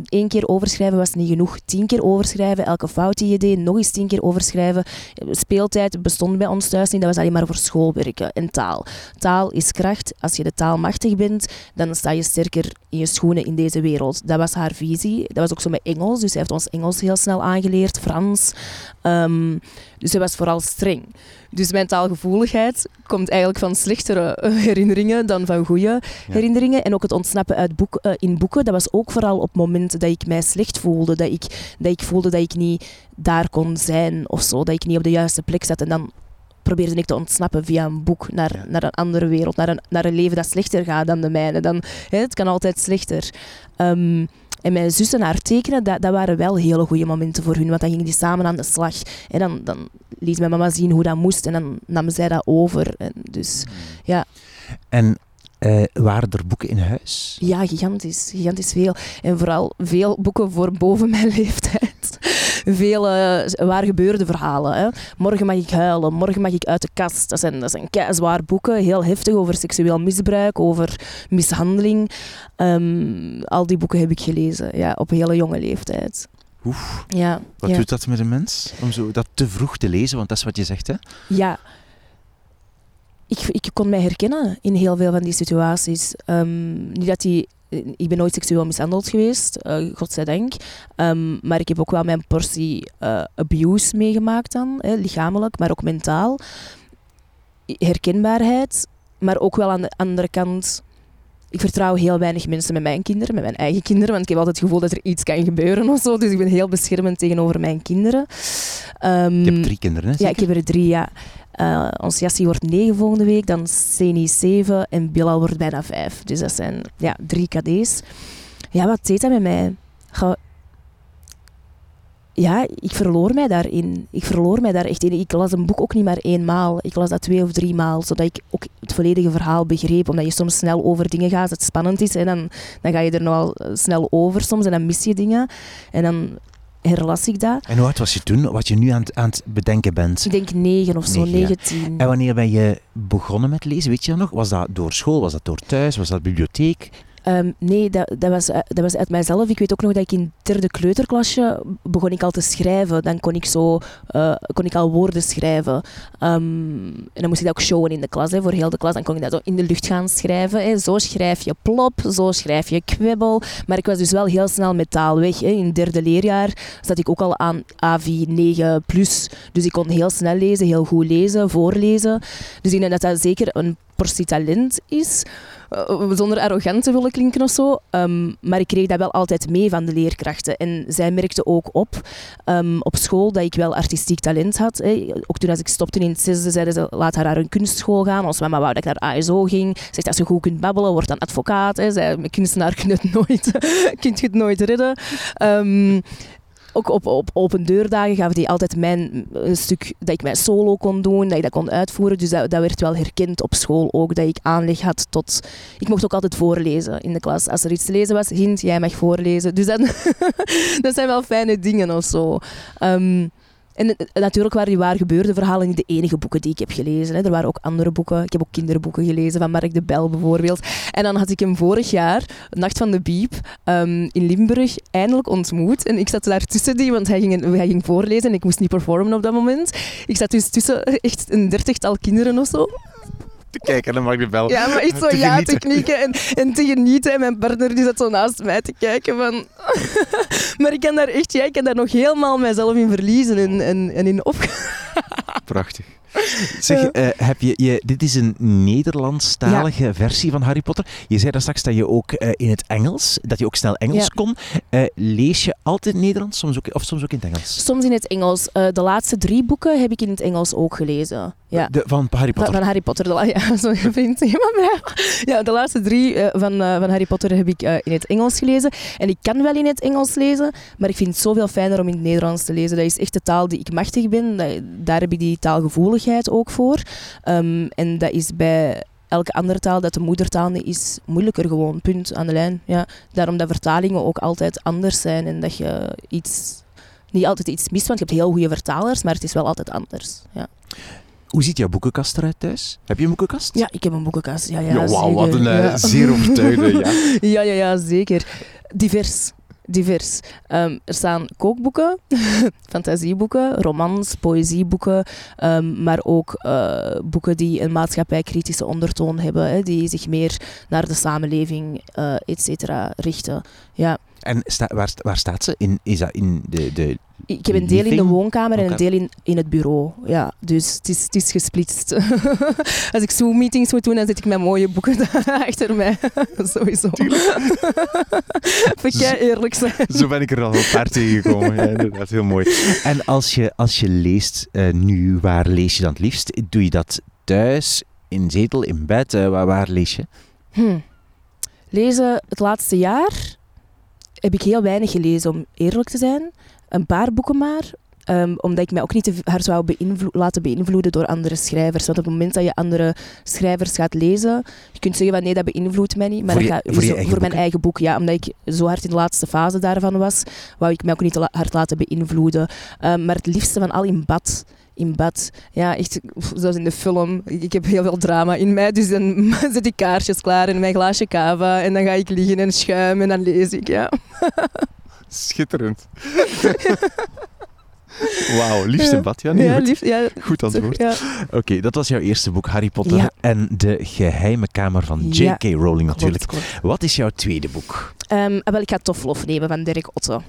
Speaker 2: één keer overschrijven was niet genoeg. Tien keer overschrijven, elke fout die je deed, nog eens tien keer overschrijven. Speeltijd bestond bij ons thuis niet, dat was alleen maar voor schoolwerken en taal. Taal is kracht. Als je de taal machtig bent, dan sta je sterker in je schoenen in deze wereld. Dat was haar visie. Dat was ook zo met Engels, dus hij heeft ons Engels heel snel aangeleerd, Frans. Um, dus hij was vooral streng. Dus mijn taalgevoeligheid komt eigenlijk van slechtere herinneringen dan van goede herinneringen. En ook het ontsnappen uit boek, uh, in boeken, dat was ook vooral op momenten dat ik mij slecht voelde. Dat ik, dat ik voelde dat ik niet daar kon zijn of zo. Dat ik niet op de juiste plek zat. En dan probeerde ik te ontsnappen via een boek naar, ja. naar een andere wereld, naar een, naar een leven dat slechter gaat dan de mijne. Dan, hè, het kan altijd slechter. Um, en mijn zussen haar tekenen, dat, dat waren wel hele goede momenten voor hun, want dan gingen die samen aan de slag. En dan, dan liet mijn mama zien hoe dat moest en dan nam zij dat over. En dus, ja.
Speaker 1: En uh, waren er boeken in huis?
Speaker 2: Ja, gigantisch. Gigantisch veel. En vooral veel boeken voor boven mijn leeftijd. Veel uh, waar gebeurde verhalen. Hè. Morgen mag ik huilen, morgen mag ik uit de kast. Dat zijn, dat zijn zwaar boeken, heel heftig over seksueel misbruik, over mishandeling. Um, al die boeken heb ik gelezen, ja, op een hele jonge leeftijd.
Speaker 1: Oef.
Speaker 2: Ja,
Speaker 1: wat
Speaker 2: ja.
Speaker 1: doet dat met een mens? Om zo dat te vroeg te lezen, want dat is wat je zegt, hè?
Speaker 2: Ja. Ik, ik kon mij herkennen in heel veel van die situaties. Um, niet dat die ik ben nooit seksueel mishandeld geweest, uh, godzijdank. Um, maar ik heb ook wel mijn portie uh, abuse meegemaakt dan, hè, lichamelijk, maar ook mentaal. Herkenbaarheid, maar ook wel aan de andere kant... Ik vertrouw heel weinig mensen met mijn kinderen, met mijn eigen kinderen, want ik heb altijd het gevoel dat er iets kan gebeuren of zo. Dus ik ben heel beschermend tegenover mijn kinderen. Um,
Speaker 1: je hebt drie kinderen, hè?
Speaker 2: Ja, ik heb er drie, ja. Uh, ons Jassie wordt negen volgende week, dan Seni zeven en Bilal wordt bijna vijf. Dus dat zijn ja, drie KD's. Ja, wat deed dat met mij? Ja, ik verloor mij daarin. Ik verloor mij daar echt in. Ik las een boek ook niet maar eenmaal. Ik las dat twee of drie maal, zodat ik ook het volledige verhaal begreep. Omdat je soms snel over dingen gaat, als het spannend is. En dan, dan ga je er nogal snel over soms en dan mis je dingen. En dan herlas ik dat.
Speaker 1: En hoe oud was je toen, wat je nu aan het, aan het bedenken bent?
Speaker 2: Ik denk negen of zo, negen, tien.
Speaker 1: En wanneer ben je begonnen met lezen, weet je dat nog? Was dat door school, was dat door thuis, was dat bibliotheek?
Speaker 2: Ehm, nee, dat, dat, was, eh, dat was uit mijzelf. Ik weet ook nog dat ik in derde kleuterklasje begon ik al te schrijven. Dan kon ik, zo, uh, kon ik al woorden schrijven. Um, en dan moest ik dat ook showen in de klas, hè, voor heel de klas. Dan kon ik dat zo in de lucht gaan schrijven. Hè. Zo schrijf je plop, zo schrijf je kwibbel. Maar ik was dus wel heel snel met taal weg. Hè. In derde leerjaar zat ik ook al aan AV 9+. Plus. Dus ik kon heel snel lezen, heel goed lezen, voorlezen. Dus ik denk dat dat zeker een portie talent is. Uh, zonder arrogant te willen klinken of zo. Um, maar ik kreeg dat wel altijd mee van de leerkrachten. En zij merkten ook op um, op school dat ik wel artistiek talent had. Hè. Ook toen als ik stopte in het zesde, zeiden ze laat haar naar een kunstschool gaan. Als mama wou dat ik naar ASO ging. Zegt als je goed kunt babbelen, word dan advocaat. Hè. Zij, kunstenaar kun je het nooit, kunt het nooit redden. Um, ook op, op open deurdagen gaven die altijd mijn een stuk dat ik mijn solo kon doen, dat ik dat kon uitvoeren. Dus dat, dat werd wel herkend op school ook, dat ik aanleg had tot... Ik mocht ook altijd voorlezen in de klas. Als er iets te lezen was, Hint, jij mag voorlezen. Dus dat, dat zijn wel fijne dingen of zo. Um, en natuurlijk waren die waar gebeurde verhalen niet de enige boeken die ik heb gelezen. Hè. Er waren ook andere boeken. Ik heb ook kinderboeken gelezen, van Mark de Bel bijvoorbeeld. En dan had ik hem vorig jaar, Nacht van de Biep, um, in Limburg, eindelijk ontmoet. En ik zat daar tussen die, want hij ging, hij ging voorlezen en ik moest niet performen op dat moment. Ik zat dus tussen echt een dertigtal kinderen of zo
Speaker 1: te kijken naar Mark de Bel.
Speaker 2: Ja, maar echt zo ja te knikken en, en te genieten. En mijn partner die zat zo naast mij te kijken van... maar ik kan daar echt, ja, ik kan daar nog helemaal mijzelf in verliezen en, en, en in op...
Speaker 1: Prachtig. Zeg, uh, heb je, je, dit is een Nederlandstalige ja. versie van Harry Potter. Je zei daar straks dat je ook uh, in het Engels, dat je ook snel Engels ja. kon. Uh, lees je altijd Nederlands soms ook, of soms ook in het Engels?
Speaker 2: Soms in het Engels. de laatste drie boeken heb ik in het Engels ook gelezen. Ja.
Speaker 1: De, van Harry Potter?
Speaker 2: Van, van Harry Potter. De, ja, zo vriend. Ja, de laatste drie van, van Harry Potter heb ik in het Engels gelezen. En ik kan wel in het Engels lezen, maar ik vind het zoveel fijner om in het Nederlands te lezen. Dat is echt de taal die ik machtig ben. Daar heb ik die ook voor. Um, en dat is bij elke andere taal dat de moedertaal is, moeilijker gewoon. Punt aan de lijn. Ja. Daarom dat vertalingen ook altijd anders zijn en dat je iets, niet altijd iets mist, want je hebt heel goede vertalers, maar het is wel altijd anders. Ja.
Speaker 1: Hoe ziet jouw boekenkast eruit thuis? Heb je een boekenkast?
Speaker 2: Ja, ik heb een boekenkast. Ja, ja, ja
Speaker 1: Wauw, wat een ja. zeer overtuigende. Ja.
Speaker 2: ja, ja, ja, zeker. Divers divers. Um, er staan kookboeken, fantasieboeken, romans, poëzieboeken, um, maar ook uh, boeken die een maatschappijkritische ondertoon hebben, hè, die zich meer naar de samenleving, uh, et cetera, richten. Ja.
Speaker 1: En sta, waar, waar staat ze? In, is dat in de, de
Speaker 2: ik heb een deel in de woonkamer en een deel in, in het bureau. Ja, dus het is, het is gesplitst. Als ik Zoom-meetings moet doen, dan zet ik mijn mooie boeken achter mij. Sowieso. Jij eerlijk zijn.
Speaker 1: Zo ben ik er al een paar tegengekomen. Ja, inderdaad, heel mooi. En als je, als je leest uh, nu, waar lees je dan het liefst? Doe je dat thuis, in zetel, in bed? Uh, waar, waar, lees je?
Speaker 2: Hm. Lezen het laatste jaar heb ik heel weinig gelezen, om eerlijk te zijn een paar boeken maar. Um, omdat ik mij ook niet te hard zou beïnvlo laten beïnvloeden door andere schrijvers. Want op het moment dat je andere schrijvers gaat lezen, je kunt zeggen van nee, dat beïnvloedt mij niet. Maar
Speaker 1: voor,
Speaker 2: je,
Speaker 1: ga, voor,
Speaker 2: zo, voor mijn eigen boek, ja. Omdat ik zo hard in de laatste fase daarvan was, wou ik mij ook niet te hard laten beïnvloeden. Um, maar het liefste van al in bad in bad. Ja, echt zoals in de film. Ik heb heel veel drama in mij, dus dan zet ik kaarsjes klaar en mijn glaasje cava en dan ga ik liggen en schuimen en dan lees ik, ja.
Speaker 1: Schitterend. Wauw, liefst in bad, ja? Nee,
Speaker 2: ja,
Speaker 1: goed.
Speaker 2: Lief, ja,
Speaker 1: goed antwoord.
Speaker 2: Ja.
Speaker 1: Oké, okay, dat was jouw eerste boek, Harry Potter
Speaker 2: ja.
Speaker 1: en de geheime kamer van J.K. Rowling natuurlijk.
Speaker 2: Klopt, klopt.
Speaker 1: Wat is jouw tweede boek?
Speaker 2: Um, wel, ik ga Toflof nemen van Dirk Otto.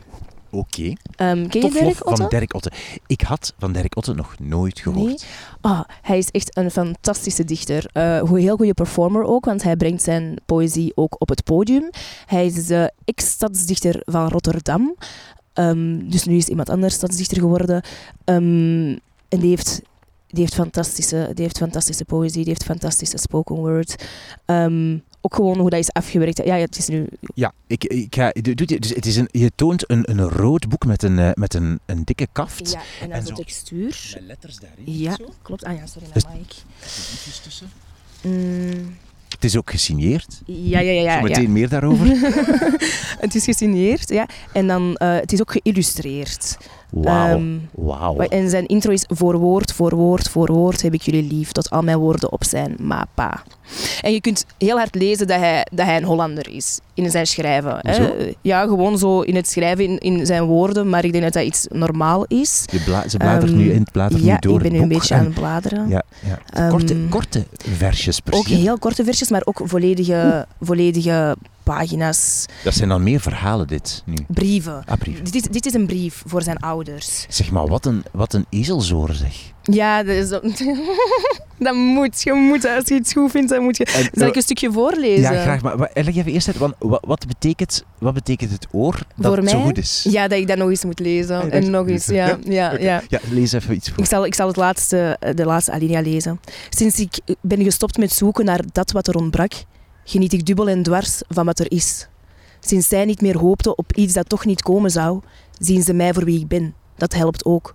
Speaker 1: Oké.
Speaker 2: Okay. Um, ken je Dirk Otto?
Speaker 1: van Dirk Otto. Ik had van Dirk Otto nog nooit gehoord.
Speaker 2: Nee? Oh, hij is echt een fantastische dichter. Uh, een heel goede performer ook, want hij brengt zijn poëzie ook op het podium. Hij is de ex-stadsdichter van Rotterdam. Um, dus nu is iemand anders stadsdichter geworden. Um, en die heeft, die, heeft fantastische, die heeft fantastische poëzie, die heeft fantastische spoken word. Um, ook gewoon hoe dat is afgewerkt. Ja, het is nu...
Speaker 1: Ja, ik, ik ga, dus het is een, je toont een, een rood boek met een, uh, met een, een dikke kaft.
Speaker 2: Ja, en dan zo textuur.
Speaker 1: Met letters daarin.
Speaker 2: Ja, klopt. Ah ja, sorry, dus, Mike.
Speaker 1: tussen. Mm. Het is ook gesigneerd.
Speaker 2: Ja, ja, ja. ja
Speaker 1: Zometeen
Speaker 2: ja.
Speaker 1: meer daarover.
Speaker 2: het is gesigneerd, ja. En dan, uh, het is ook geïllustreerd.
Speaker 1: Wauw.
Speaker 2: Ehm,
Speaker 1: Wauw.
Speaker 2: En zijn intro is voor woord, voor woord, voor woord heb ik jullie lief, tot al mijn woorden op zijn mapa. En je kunt heel hard lezen dat hij, dat hij een Hollander is in zijn schrijven. Hè. Ja, gewoon zo in het schrijven, in, in zijn woorden, maar ik denk dat dat iets normaal is.
Speaker 1: Je bla ze bladert
Speaker 2: Ehm,
Speaker 1: nu in het bladert
Speaker 2: ja,
Speaker 1: nu door
Speaker 2: ik ben nu een beetje aan het bladeren.
Speaker 1: Ja, ja.
Speaker 2: Ehm,
Speaker 1: korte, korte versjes
Speaker 2: Ook
Speaker 1: precies.
Speaker 2: heel korte versjes, maar ook volledige, volledige pagina's,
Speaker 1: Dat zijn dan meer verhalen dit nu.
Speaker 2: brieven.
Speaker 1: Ah, brieven.
Speaker 2: Dit is, dit is een brief voor zijn ouders.
Speaker 1: Zeg maar, wat een, wat een ezelzoor zeg.
Speaker 2: Ja, dat, is, dat moet. Je moet. Als je iets goed vindt, dan moet je...
Speaker 1: En,
Speaker 2: Zal ik een stukje voorlezen?
Speaker 1: Ja, graag. Maar wa- leg even eerst uit, want wat, wat, betekent, wat betekent het oor dat
Speaker 2: Voor
Speaker 1: het zo goed is?
Speaker 2: Ja, dat ik dat nog eens moet lezen.
Speaker 1: Ah,
Speaker 2: en nog eens, ja. ja, ja.
Speaker 1: Ja, lees even iets voor.
Speaker 2: Ik zal, ik zal het laatste, eh, de laatste alinea lezen. Sinds ik ben gestopt met zoeken naar dat wat er ontbrak, geniet ik dubbel en dwars van wat er is. Sinds zij niet meer hoopte op iets dat toch niet komen zou, zien ze mij voor wie ik ben. Dat helpt ook.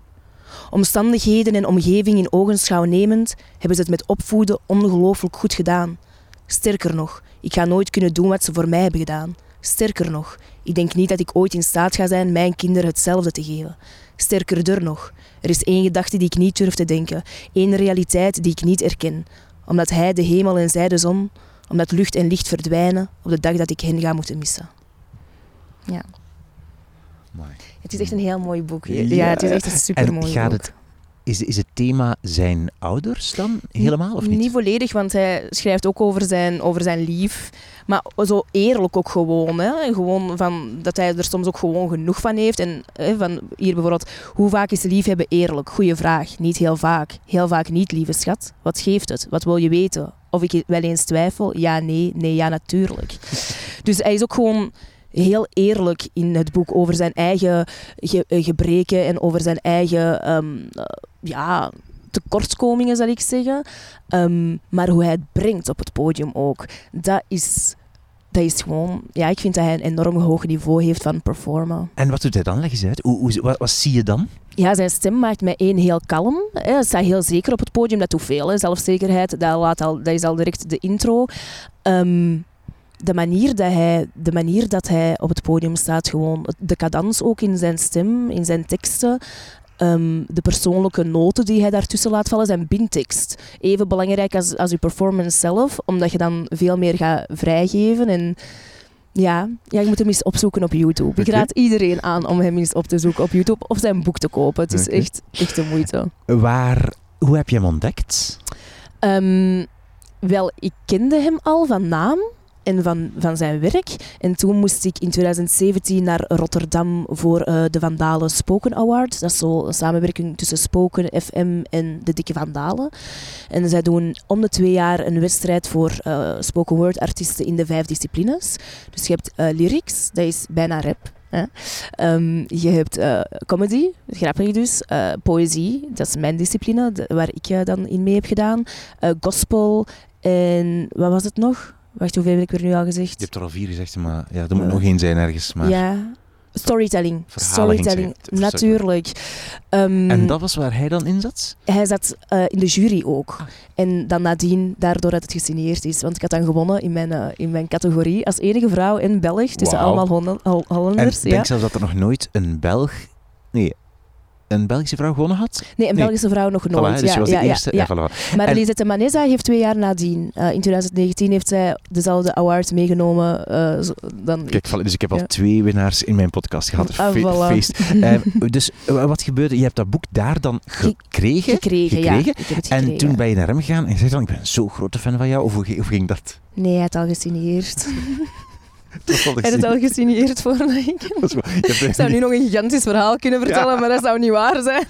Speaker 2: Omstandigheden en omgeving in ogenschouw nemend, hebben ze het met opvoeden ongelooflijk goed gedaan. Sterker nog, ik ga nooit kunnen doen wat ze voor mij hebben gedaan. Sterker nog, ik denk niet dat ik ooit in staat ga zijn mijn kinderen hetzelfde te geven. Sterker nog, er is één gedachte die ik niet durf te denken, één realiteit die ik niet erken. Omdat hij de hemel en zij de zon, omdat lucht en licht verdwijnen op de dag dat ik hen ga moeten missen. Ja,
Speaker 1: Mooi.
Speaker 2: het is echt een heel mooi boek. Ja,
Speaker 1: Ja,
Speaker 2: het is echt een super mooi
Speaker 1: En gaat
Speaker 2: boek.
Speaker 1: het, is, is het thema zijn ouders dan helemaal of niet?
Speaker 2: Niet volledig, want hij schrijft ook over zijn, over zijn lief. Maar zo eerlijk ook gewoon. Hè? Gewoon van, dat hij er soms ook gewoon genoeg van heeft. En hè, van hier bijvoorbeeld, hoe vaak is liefhebben eerlijk? Goeie vraag. Niet heel vaak. Heel vaak niet, lieve schat. Wat geeft het? Wat wil je weten? Of ik wel eens twijfel? Ja, nee, nee, ja, natuurlijk. Dus hij is ook gewoon heel eerlijk in het boek over zijn eigen ge- eh, gebreken en over zijn eigen ehm, eh, ja, tekortkomingen, zal ik zeggen. Ehm, maar hoe hij het brengt op het podium ook, dat is, dat is gewoon... Ja, ik vind dat hij een enorm hoog niveau heeft van performen.
Speaker 1: En wat doet hij dan? Leg eens uit. Hoe, hoe, wat zie je dan?
Speaker 2: Ja, zijn stem maakt mij één heel kalm. Hè. Hij staat heel zeker op het podium, dat doet veel. Hè. Zelfzekerheid, dat, laat al, dat is al direct de intro. Ehm, de, manier dat hij, de manier dat hij op het podium staat, gewoon de cadans ook in zijn stem, in zijn teksten. ehm, de persoonlijke noten die hij daartussen laat vallen, zijn bindtekst. Even belangrijk als, als je performance zelf, omdat je dan veel meer gaat vrijgeven. En ja, ja, je moet hem eens opzoeken op YouTube. Ik raad iedereen aan om hem eens op te zoeken op YouTube of zijn boek te kopen. Het is echt, echt de moeite.
Speaker 1: Waar, hoe heb je hem ontdekt?
Speaker 2: Ehm, wel, ik kende hem al van naam en van, van zijn werk. En toen moest ik in 2017 naar Rotterdam voor eh, de Vandalen Spoken Award. Dat is zo een samenwerking tussen Spoken FM en de Dikke Vandalen. En zij doen om de twee jaar een wedstrijd voor eh, spoken word artiesten in de vijf disciplines. Dus je hebt eh, lyrics, dat is bijna rap. Ehm, je hebt comedy, grappig dus. eh, poëzie, dat is mijn discipline, waar ik dan in mee heb gedaan. Gospel en wat was het nog? Wacht, hoeveel heb ik er nu al gezegd?
Speaker 1: Je hebt er al vier gezegd, maar ja, er moet
Speaker 2: Eh,
Speaker 1: nog één zijn ergens. Maar...
Speaker 2: Ja, storytelling. Storytelling, natuurlijk. Ehm,
Speaker 1: En dat was waar hij dan in zat?
Speaker 2: Hij zat eh, in de jury ook.
Speaker 1: Ah.
Speaker 2: En dan nadien, daardoor dat het gesigneerd is. Want ik had dan gewonnen in mijn, eh, in mijn categorie als enige vrouw in België, tussen
Speaker 1: Wauw.
Speaker 2: allemaal Holla- Hol-
Speaker 1: En
Speaker 2: Hollanders.
Speaker 1: ik denk
Speaker 2: ja.
Speaker 1: zelfs dat er nog nooit een Belg... Nee, een Belgische vrouw gewonnen had.
Speaker 2: Nee, een
Speaker 1: Nee.
Speaker 2: Belgische vrouw nog
Speaker 1: Voilà,
Speaker 2: nooit.
Speaker 1: dus
Speaker 2: ja,
Speaker 1: was
Speaker 2: ja,
Speaker 1: de eerste.
Speaker 2: ja.
Speaker 1: Ja, voilà.
Speaker 2: Maar
Speaker 1: En-
Speaker 2: Lisette Maneza heeft twee jaar nadien, eh, in 2019, heeft zij dezelfde award meegenomen. eh, zo- dan
Speaker 1: Kijk, voilà, dus ik heb al twee winnaars in mijn podcast gehad.
Speaker 2: Ah,
Speaker 1: Fe-
Speaker 2: voilà.
Speaker 1: Feest. Eh, dus wat gebeurde? Je hebt dat boek daar dan gekregen.
Speaker 2: gekregen. Ik
Speaker 1: En toen ben je naar hem gegaan en zei dan, ik ben zo'n grote fan van jou. Of hoe, ging- hoe ging dat?
Speaker 2: Nee, hij had al gesigneerd.
Speaker 1: Dat
Speaker 2: had het al gesigneerd ik...
Speaker 1: Dat is
Speaker 2: Ik zou nu nog een gigantisch verhaal kunnen vertellen,
Speaker 1: Ja.
Speaker 2: maar dat zou niet waar zijn.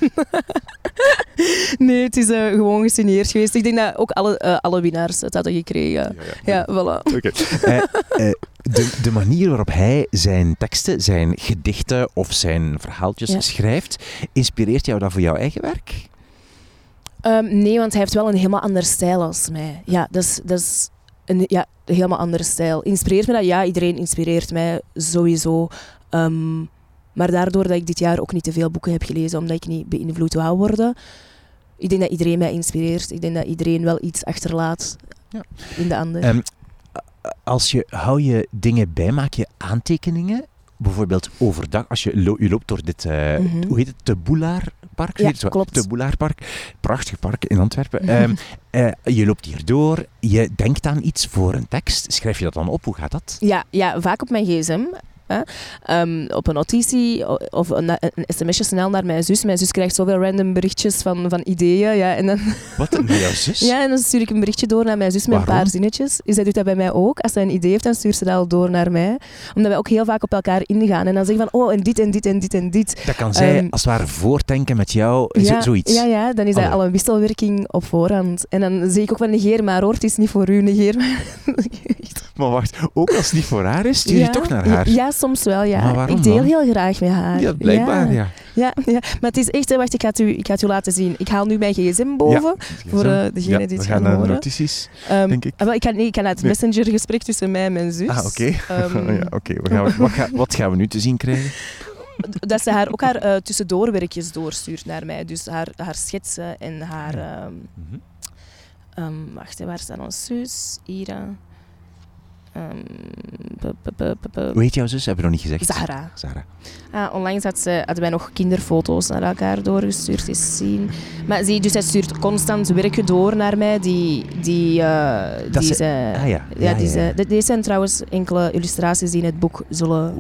Speaker 2: nee, het is eh, gewoon gesigneerd geweest. Ik denk dat ook alle, eh, alle winnaars het hadden gekregen. Ja, voilà.
Speaker 1: Oké. Eh, de, de manier waarop hij zijn teksten, zijn gedichten of zijn verhaaltjes
Speaker 2: Ja.
Speaker 1: schrijft, inspireert jou dat voor jouw eigen werk?
Speaker 2: Ehm, nee, want hij heeft wel een helemaal ander stijl als mij. Ja, dat is, dat is een ja, een helemaal andere stijl. Inspireert me dat? Ja, iedereen inspireert mij sowieso. Ehm, maar daardoor dat ik dit jaar ook niet te veel boeken heb gelezen, omdat ik niet beïnvloed wou worden. Ik denk dat iedereen mij inspireert. Ik denk dat iedereen wel iets achterlaat
Speaker 1: Ja.
Speaker 2: in de ander.
Speaker 1: Ehm, als je, hou je dingen bij, maak je aantekeningen bijvoorbeeld overdag, als je, lo- je loopt door dit, eh,
Speaker 2: Mhm.
Speaker 1: hoe heet het, de Boulaarpark?
Speaker 2: Ja,
Speaker 1: het zo?
Speaker 2: klopt.
Speaker 1: De Boulaarpark, prachtig park in Antwerpen. Ehm, eh, je loopt hier door, je denkt aan iets voor een tekst, schrijf je dat dan op? Hoe gaat dat?
Speaker 2: Ja, ja, vaak op mijn gsm. Hè. Ehm, op een notitie of een, een sms'je snel naar mijn zus. Mijn zus krijgt zoveel random berichtjes van, van ideeën. Ja, en, dan,
Speaker 1: Wat, met jouw zus?
Speaker 2: ja, en dan stuur ik een berichtje door naar mijn zus met een paar zinnetjes. Zij doet dat bij mij ook. Als zij een idee heeft, dan stuurt ze dat al door naar mij. Omdat wij ook heel vaak op elkaar ingaan. En dan zeggen van, oh, en dit en dit en dit en dit.
Speaker 1: Dat kan zij
Speaker 2: Ehm,
Speaker 1: als het ware voordenken met jou,
Speaker 2: Ja,
Speaker 1: zoiets.
Speaker 2: Ja, ja, dan is dat al een wisselwerking op voorhand. En dan zeg ik ook van, negeer maar hoor, het is niet voor u, negeer maar.
Speaker 1: Maar wacht, ook als het niet voor haar is, stuur je
Speaker 2: Ja,
Speaker 1: toch naar haar?
Speaker 2: Ja, soms wel, ja.
Speaker 1: Maar waarom
Speaker 2: ik deel
Speaker 1: dan?
Speaker 2: heel graag met haar.
Speaker 1: Ja, blijkbaar, ja.
Speaker 2: Ja, ja, maar het is echt, wacht, ik ga, het u, ik ga het u laten zien. Ik haal nu mijn gsm boven. Voor, eh, degene die het
Speaker 1: we
Speaker 2: gaan
Speaker 1: naar de
Speaker 2: horen.
Speaker 1: notities,
Speaker 2: Ehm,
Speaker 1: denk ik.
Speaker 2: ah, wel, ik, kan, nee, ik kan naar het
Speaker 1: Nee.
Speaker 2: messengergesprek tussen mij en mijn zus.
Speaker 1: Ah, oké.
Speaker 2: Ehm,
Speaker 1: ja, oké. Gaan- Wat, ga- wat gaan we nu te zien krijgen?
Speaker 2: dat ze haar ook haar eh, tussendoorwerkjes doorstuurt naar mij. Dus haar, haar schetsen en haar... ehm, wacht, waar staat ons zus? Ira. Pu-
Speaker 1: Hoe heet jouw zus? Hebben we nog niet gezegd.
Speaker 2: Zahra.
Speaker 1: Zahra.
Speaker 2: Ah, onlangs had ze, hadden wij nog kinderfoto's naar elkaar doorgestuurd. Eens zien. Maar zie, dus hij stuurt constant werken door naar mij. Die, die, eh, die
Speaker 1: ze-
Speaker 2: ze,
Speaker 1: ah ja, ja,
Speaker 2: die
Speaker 1: ja,
Speaker 2: ze-
Speaker 1: ja.
Speaker 2: de- Deze zijn trouwens enkele illustraties die in het boek zullen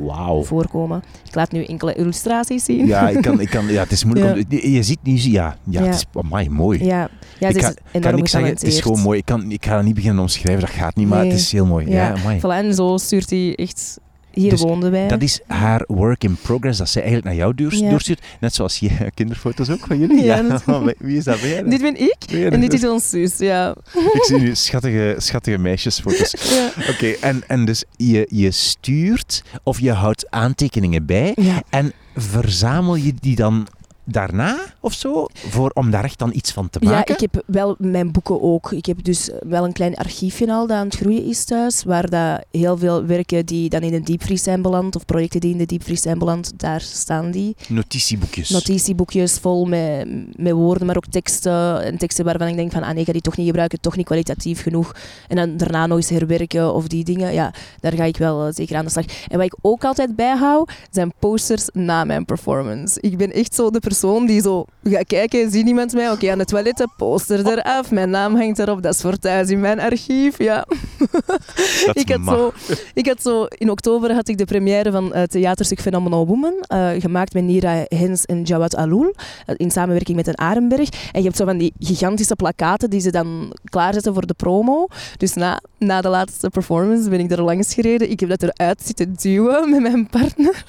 Speaker 2: voorkomen. Ik laat nu enkele illustraties zien.
Speaker 1: Ja, ik kan, ik kan, ja, het is moeilijk
Speaker 2: Ja.
Speaker 1: om... Je, ziet nu... Ja, ja,
Speaker 2: Ja.
Speaker 1: het is amai, mooi.
Speaker 2: Ja, ja
Speaker 1: ik
Speaker 2: is
Speaker 1: ga, kan ik zeggen, het is gewoon mooi. Ik, kan, ik ga dat niet beginnen omschrijven, dat gaat niet, maar
Speaker 2: Nee.
Speaker 1: het is heel mooi. Ja,
Speaker 2: Ja.
Speaker 1: Amai.
Speaker 2: Voilà, en zo stuurt hij echt... Hier
Speaker 1: Dus
Speaker 2: woonden wij.
Speaker 1: Dat is haar work in progress, dat zij eigenlijk naar jou
Speaker 2: Ja.
Speaker 1: doorstuurt. Net zoals je kinderfoto's ook van jullie.
Speaker 2: Ja, dat-
Speaker 1: Wie is dat? Dat?
Speaker 2: Dit ben ik en dit is ons zus, ja.
Speaker 1: Ik zie nu schattige, schattige meisjesfoto's.
Speaker 2: ja.
Speaker 1: Oké, en, en dus je, je stuurt of je houdt aantekeningen bij en verzamel je die dan daarna of zo, voor, om daar echt dan iets van te
Speaker 2: Ja,
Speaker 1: maken?
Speaker 2: ik heb wel mijn boeken ook. Ik heb dus wel een klein archiefje al dat aan het groeien is thuis, waar dat heel veel werken die dan in de diepvries zijn beland, of projecten die in de diepvries zijn beland, daar staan die.
Speaker 1: Notitieboekjes.
Speaker 2: Notitieboekjes vol met, met woorden, maar ook teksten. En teksten waarvan ik denk van, ah nee, ik ga die toch niet gebruiken, toch niet kwalitatief genoeg. En dan daarna nog eens herwerken of die dingen. Ja, daar ga ik wel eh, zeker aan de slag. En wat ik ook altijd bijhoud, zijn posters na mijn performance. Ik ben echt zo de persoon die zo gaat kijken, ziet iemand mij, oké, aan het toilet, poster eraf, mijn naam hangt erop, dat is voor thuis in mijn archief, ja. Ik, had
Speaker 1: mag.
Speaker 2: zo, ik had zo, in oktober had ik de première van het theaterstuk Phenomenal Woman, eh, gemaakt met Nira Hens en Jawad Aloul, eh, in samenwerking met een Arenberg. En je hebt zo van die gigantische plakaten die ze dan klaarzetten voor de promo. Dus na, na de laatste performance ben ik er langs gereden. Ik heb dat eruit zitten duwen met mijn partner.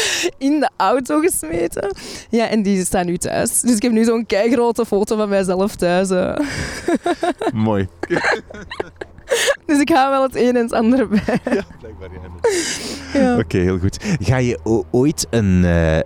Speaker 2: In de auto gesmeten. Ja, en die staan nu thuis. Dus ik heb nu zo'n keigrote foto van mijzelf thuis. eh.
Speaker 1: Mooi.
Speaker 2: Dus ik hou wel het een en het ander bij.
Speaker 1: Ja, blijkbaar.
Speaker 2: Ja.
Speaker 1: Oké, heel goed. Ga je ooit een... eh,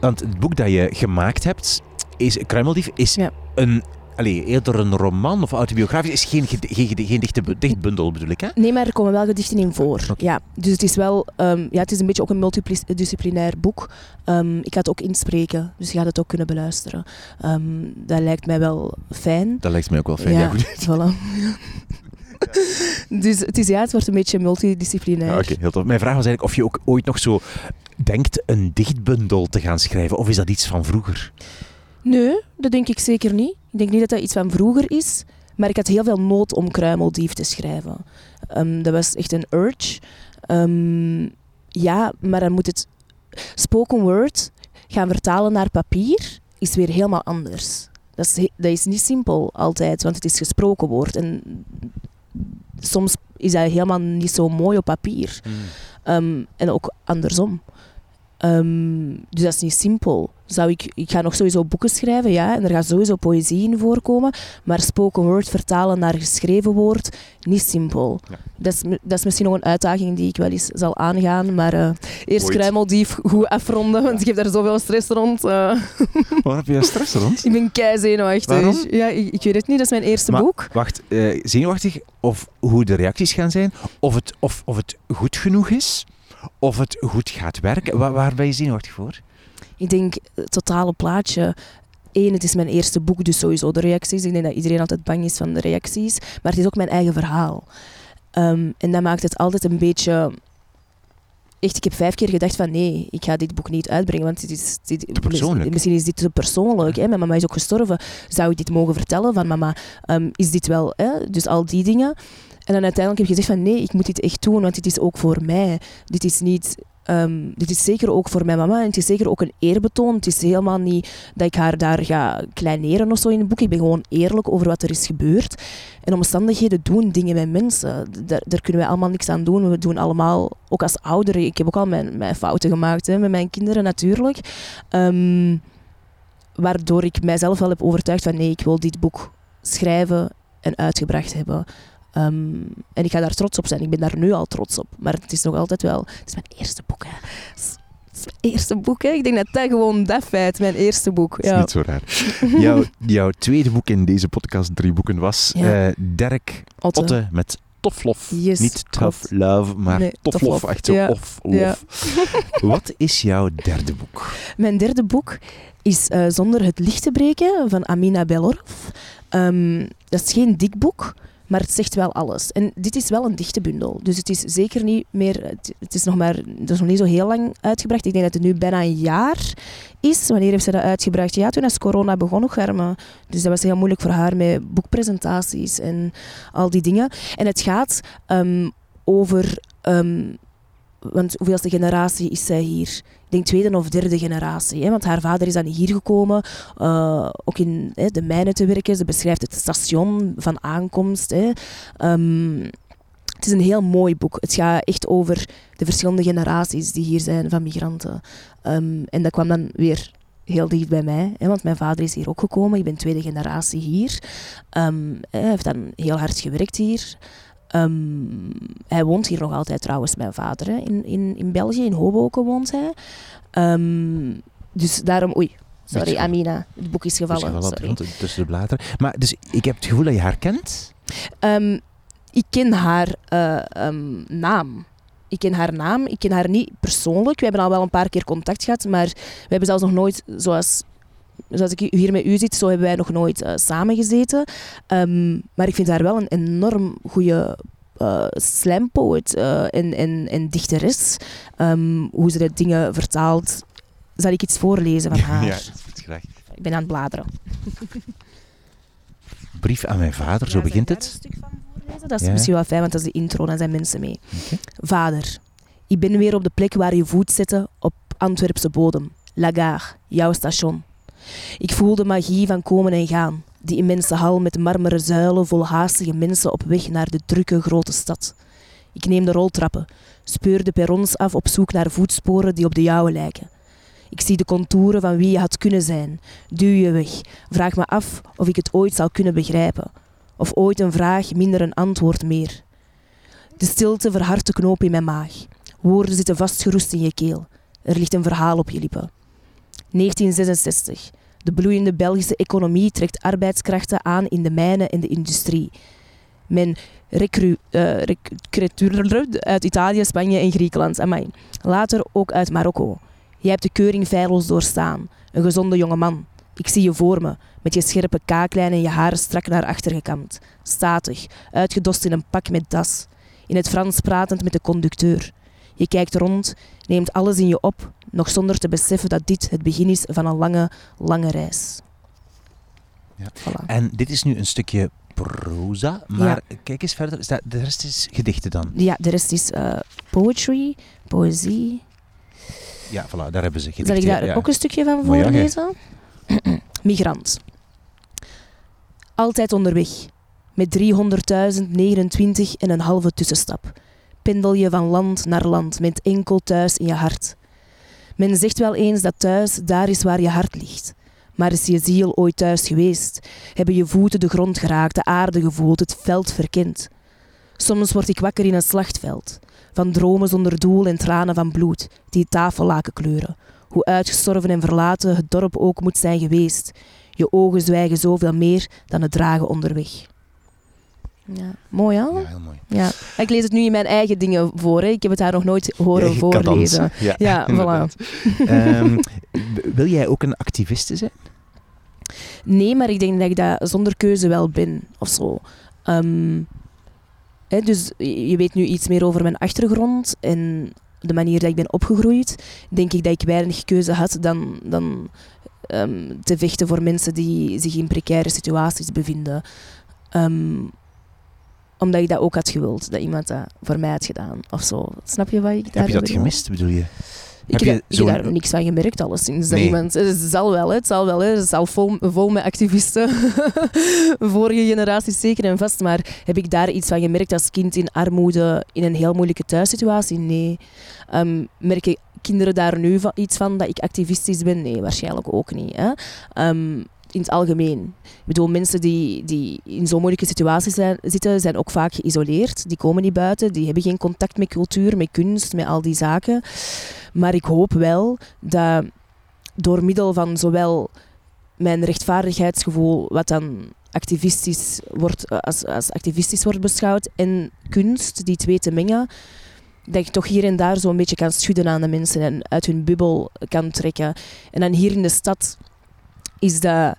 Speaker 1: want het boek dat je gemaakt hebt, is Kruimeldief, is
Speaker 2: Ja.
Speaker 1: een... Allee, eerder een roman of autobiografisch, is geen, geen, geen dichte, dichtbundel bedoel ik, hè?
Speaker 2: Nee, maar er komen wel gedichten in voor. Ja, dus het is wel, ehm, ja, het is een beetje ook een multidisciplinair boek. Ehm, ik ga het ook inspreken, dus je gaat het ook kunnen beluisteren. Ehm, dat lijkt mij wel fijn.
Speaker 1: Dat lijkt mij ook wel fijn. Ja, goed.
Speaker 2: voilà. dus het, is, ja, het wordt een beetje multidisciplinair.
Speaker 1: Ja, Oké, heel tof. Mijn vraag was eigenlijk of je ook ooit nog zo denkt een dichtbundel te gaan schrijven, of is dat iets van vroeger?
Speaker 2: Nee, dat denk ik zeker niet. Ik denk niet dat dat iets van vroeger is. Maar ik had heel veel nood om Kruimeldief te schrijven. Ehm, dat was echt een urge. Ehm, ja, maar dan moet het spoken word gaan vertalen naar papier is weer helemaal anders. Dat is, dat is niet simpel altijd, want het is gesproken woord. En soms is dat helemaal niet zo mooi op papier. Ehm, en ook andersom. Ehm, dus dat is niet simpel. Zou ik, ik ga nog sowieso boeken schrijven, ja, en er gaat sowieso poëzie in voorkomen, maar spoken word vertalen naar geschreven woord, niet simpel.
Speaker 1: Ja.
Speaker 2: Dat, is, dat is misschien nog een uitdaging die ik wel eens zal aangaan, maar eh, eerst kruimeldief goed afronden, want ik heb daar zoveel stress rond. eh.
Speaker 1: Waar heb je stress rond?
Speaker 2: ik ben kei zenuwachtig.
Speaker 1: Waarom?
Speaker 2: Ja, ik, ik weet het niet, dat is mijn eerste
Speaker 1: Maar-
Speaker 2: boek.
Speaker 1: Wacht, eh, zenuwachtig of hoe de reacties gaan zijn, of het, of, of het goed genoeg is, of het goed gaat werken. Waar, waar ben je zenuwachtig voor?
Speaker 2: Ik denk, het totale plaatje. Eén, het is mijn eerste boek, dus sowieso de reacties. Ik denk dat iedereen altijd bang is van de reacties. Maar het is ook mijn eigen verhaal. Ehm, en dat maakt het altijd een beetje echt, ik heb vijf keer gedacht van nee, ik ga dit boek niet uitbrengen, want dit is, dit,
Speaker 1: persoonlijk.
Speaker 2: misschien is dit te persoonlijk. Hè? Mijn mama is ook gestorven. Zou ik dit mogen vertellen van mama? ehm, is dit wel? Hè? Dus al die dingen. En dan uiteindelijk heb ik gezegd van nee, ik moet dit echt doen, want dit is ook voor mij. Dit is niet... ehm, dit is zeker ook voor mijn mama en het is zeker ook een eerbetoon. Het is helemaal niet dat ik haar daar ga kleineren of zo in het boek. Ik ben gewoon eerlijk over wat er is gebeurd. En omstandigheden doen dingen met mensen. Daar, daar kunnen wij allemaal niks aan doen. We doen allemaal, ook als ouderen, ik heb ook al mijn, mijn fouten gemaakt hè, met mijn kinderen natuurlijk. Ehm, waardoor ik mijzelf wel heb overtuigd van nee, ik wil dit boek schrijven en uitgebracht hebben. Ehm, en ik ga daar trots op zijn. Ik ben daar nu al trots op. Maar het is nog altijd wel... Het is mijn eerste boek, hè. Het is- mijn eerste boek, hè. Ik denk dat dat gewoon dat feit, mijn eerste boek.
Speaker 1: Dat is
Speaker 2: Ja.
Speaker 1: niet zo raar. Jouw, jouw tweede boek in deze podcast, drie boeken, was
Speaker 2: Ja.
Speaker 1: eh, Dirk
Speaker 2: Otte.
Speaker 1: Otte met Toflof.
Speaker 2: Yes,
Speaker 1: niet Tough. Love, maar
Speaker 2: Nee,
Speaker 1: Toflof. Echt zo
Speaker 2: Ja.
Speaker 1: of lof.
Speaker 2: Ja.
Speaker 1: Wat is jouw derde boek?
Speaker 2: Mijn derde boek is eh, Zonder het licht te breken van Amina Belorf. Ehm, dat is geen dik boek, maar het zegt wel alles. En dit is wel een dichte bundel. Dus het is zeker niet meer... Het, is nog maar... Het is nog niet zo heel lang uitgebracht. Ik denk dat het nu bijna een jaar is. Wanneer heeft ze dat uitgebracht? Ja, toen is corona begonnen, Germe. Dus dat was heel moeilijk voor haar met boekpresentaties en al die dingen. En het gaat ehm, over... ehm, want hoeveelste generatie is zij hier? Ik denk tweede of derde generatie. Hè? Want haar vader is dan hier gekomen, eh, ook in hè, de mijnen te werken. Ze beschrijft het station van aankomst. Hè? Ehm, het is een heel mooi boek. Het gaat echt over de verschillende generaties die hier zijn van migranten. Ehm, en dat kwam dan weer heel dicht bij mij, hè, want mijn vader is hier ook gekomen. Ik ben tweede generatie hier. Ehm, hij heeft dan heel hard gewerkt hier. Ehm, hij woont hier nog altijd trouwens, mijn vader. Hè. In, in, in België, in Hoboken woont hij. Ehm, dus daarom... Oei, sorry Amina. Het boek is gevallen.
Speaker 1: Dus
Speaker 2: sorry.
Speaker 1: rond tussen de bladeren. Maar dus ik heb het gevoel dat je haar kent.
Speaker 2: Ehm, ik ken haar eh, naam. Ik ken haar naam. Ik ken haar niet persoonlijk. We hebben al wel een paar keer contact gehad, maar we hebben zelfs nog nooit, zoals, zoals ik hier met u zit, zo hebben wij nog nooit eh, samengezeten. Ehm, maar ik vind haar wel een enorm goede slam poet eh, en, en, en dichteres. Ehm, hoe ze de dingen vertaalt. Zal ik iets voorlezen van haar?
Speaker 1: Ja, dat graag.
Speaker 2: Ik ben aan het bladeren.
Speaker 1: Brief aan mijn vader, zo
Speaker 2: Ja,
Speaker 1: begint het.
Speaker 2: een stuk van voorlezen? Dat is
Speaker 1: Ja.
Speaker 2: misschien wel fijn, want dat is de intro, dan zijn mensen mee. Vader, ik ben weer op de plek waar je voet zette op Antwerpse bodem. La Gare, jouw station. Ik voel de magie van komen en gaan. Die immense hal met marmeren zuilen vol haastige mensen op weg naar de drukke grote stad. Ik neem de roltrappen, speur de perrons af op zoek naar voetsporen die op de jouwe lijken. Ik zie de contouren van wie je had kunnen zijn. Duw je weg. Vraag me af of ik het ooit zal kunnen begrijpen. Of ooit een vraag minder een antwoord meer. De stilte verhardt de knoop in mijn maag. Woorden zitten vastgeroest in je keel. Er ligt een verhaal op je lippen. 1966. De bloeiende Belgische economie trekt arbeidskrachten aan in de mijnen en de industrie. Men recru, eh, uit Italië, Spanje en Griekenland. Amai. Later ook uit Marokko. Jij hebt de keuring feilloos doorstaan. Een gezonde jonge man. Ik zie je voor me, met je scherpe kaaklijn en je haren strak naar achter gekamd. Statig, uitgedost in een pak met das. In het Frans pratend met de conducteur. Je kijkt rond, neemt alles in je op, nog zonder te beseffen dat dit het begin is van een lange, lange reis.
Speaker 1: Ja.
Speaker 2: Voilà.
Speaker 1: En dit is nu een stukje proza, maar kijk eens verder. Is dat- De rest is gedichten dan.
Speaker 2: Ja, de rest is eh, poetry, poëzie.
Speaker 1: Ja, voilà, daar hebben ze gedichten.
Speaker 2: Zal ik daar
Speaker 1: ja.
Speaker 2: ook een stukje van voorlezen? Migrant. Altijd onderweg. Met 300.029 en een halve tussenstap. Pendel je van land naar land met enkel thuis in je hart. Men zegt wel eens dat thuis daar is waar je hart ligt. Maar is je ziel ooit thuis geweest? Hebben je voeten de grond geraakt, de aarde gevoeld, het veld verkend? Soms word ik wakker in een slachtveld. Van dromen zonder doel en tranen van bloed, die tafellaken kleuren. Hoe uitgestorven en verlaten het dorp ook moet zijn geweest. Je ogen zwijgen zoveel meer dan het dragen onderweg. Ja, mooi hè?
Speaker 1: Ja, heel mooi.
Speaker 2: Ja. Ik lees het nu in mijn eigen dingen voor. Hè. Ik heb het haar nog nooit horen voorlezen.
Speaker 1: Ja,
Speaker 2: Ja,
Speaker 1: inderdaad. Ehm, wil jij ook een activiste zijn?
Speaker 2: Nee, maar ik denk dat ik dat zonder keuze wel ben. Of zo. Ehm, hè, dus je weet nu iets meer over mijn achtergrond. En de manier dat ik ben opgegroeid, denk ik dat ik weinig keuze had dan, dan ehm, te vechten voor mensen die zich in precaire situaties bevinden. Omdat ik dat ook had gewild, dat iemand dat voor mij had gedaan of zo. Snap je wat ik daar
Speaker 1: Heb je dat gemist, bedoel je?
Speaker 2: Ik
Speaker 1: Heb
Speaker 2: daar niks van gemerkt, alleszins. Dat
Speaker 1: Nee.
Speaker 2: iemand, het zal wel, het zal wel. Het zal vol, vol met activisten. Vorige generaties zeker en vast. Maar heb ik daar iets van gemerkt als kind in armoede, in een heel moeilijke thuissituatie? Nee. Ehm, merken kinderen daar nu van, iets van dat ik activistisch ben? Nee, waarschijnlijk ook niet. Hè. Ehm, in het algemeen. Ik bedoel, mensen die, die in zo'n moeilijke situaties zijn, zitten, zijn ook vaak geïsoleerd. Die komen niet buiten, die hebben geen contact met cultuur, met kunst, met al die zaken. Maar ik hoop wel dat door middel van zowel mijn rechtvaardigheidsgevoel, wat dan activistisch wordt, als, als activistisch wordt beschouwd, en kunst, die twee te mengen, dat ik toch hier en daar zo'n beetje kan schudden aan de mensen en uit hun bubbel kan trekken. En dan hier in de stad is dat,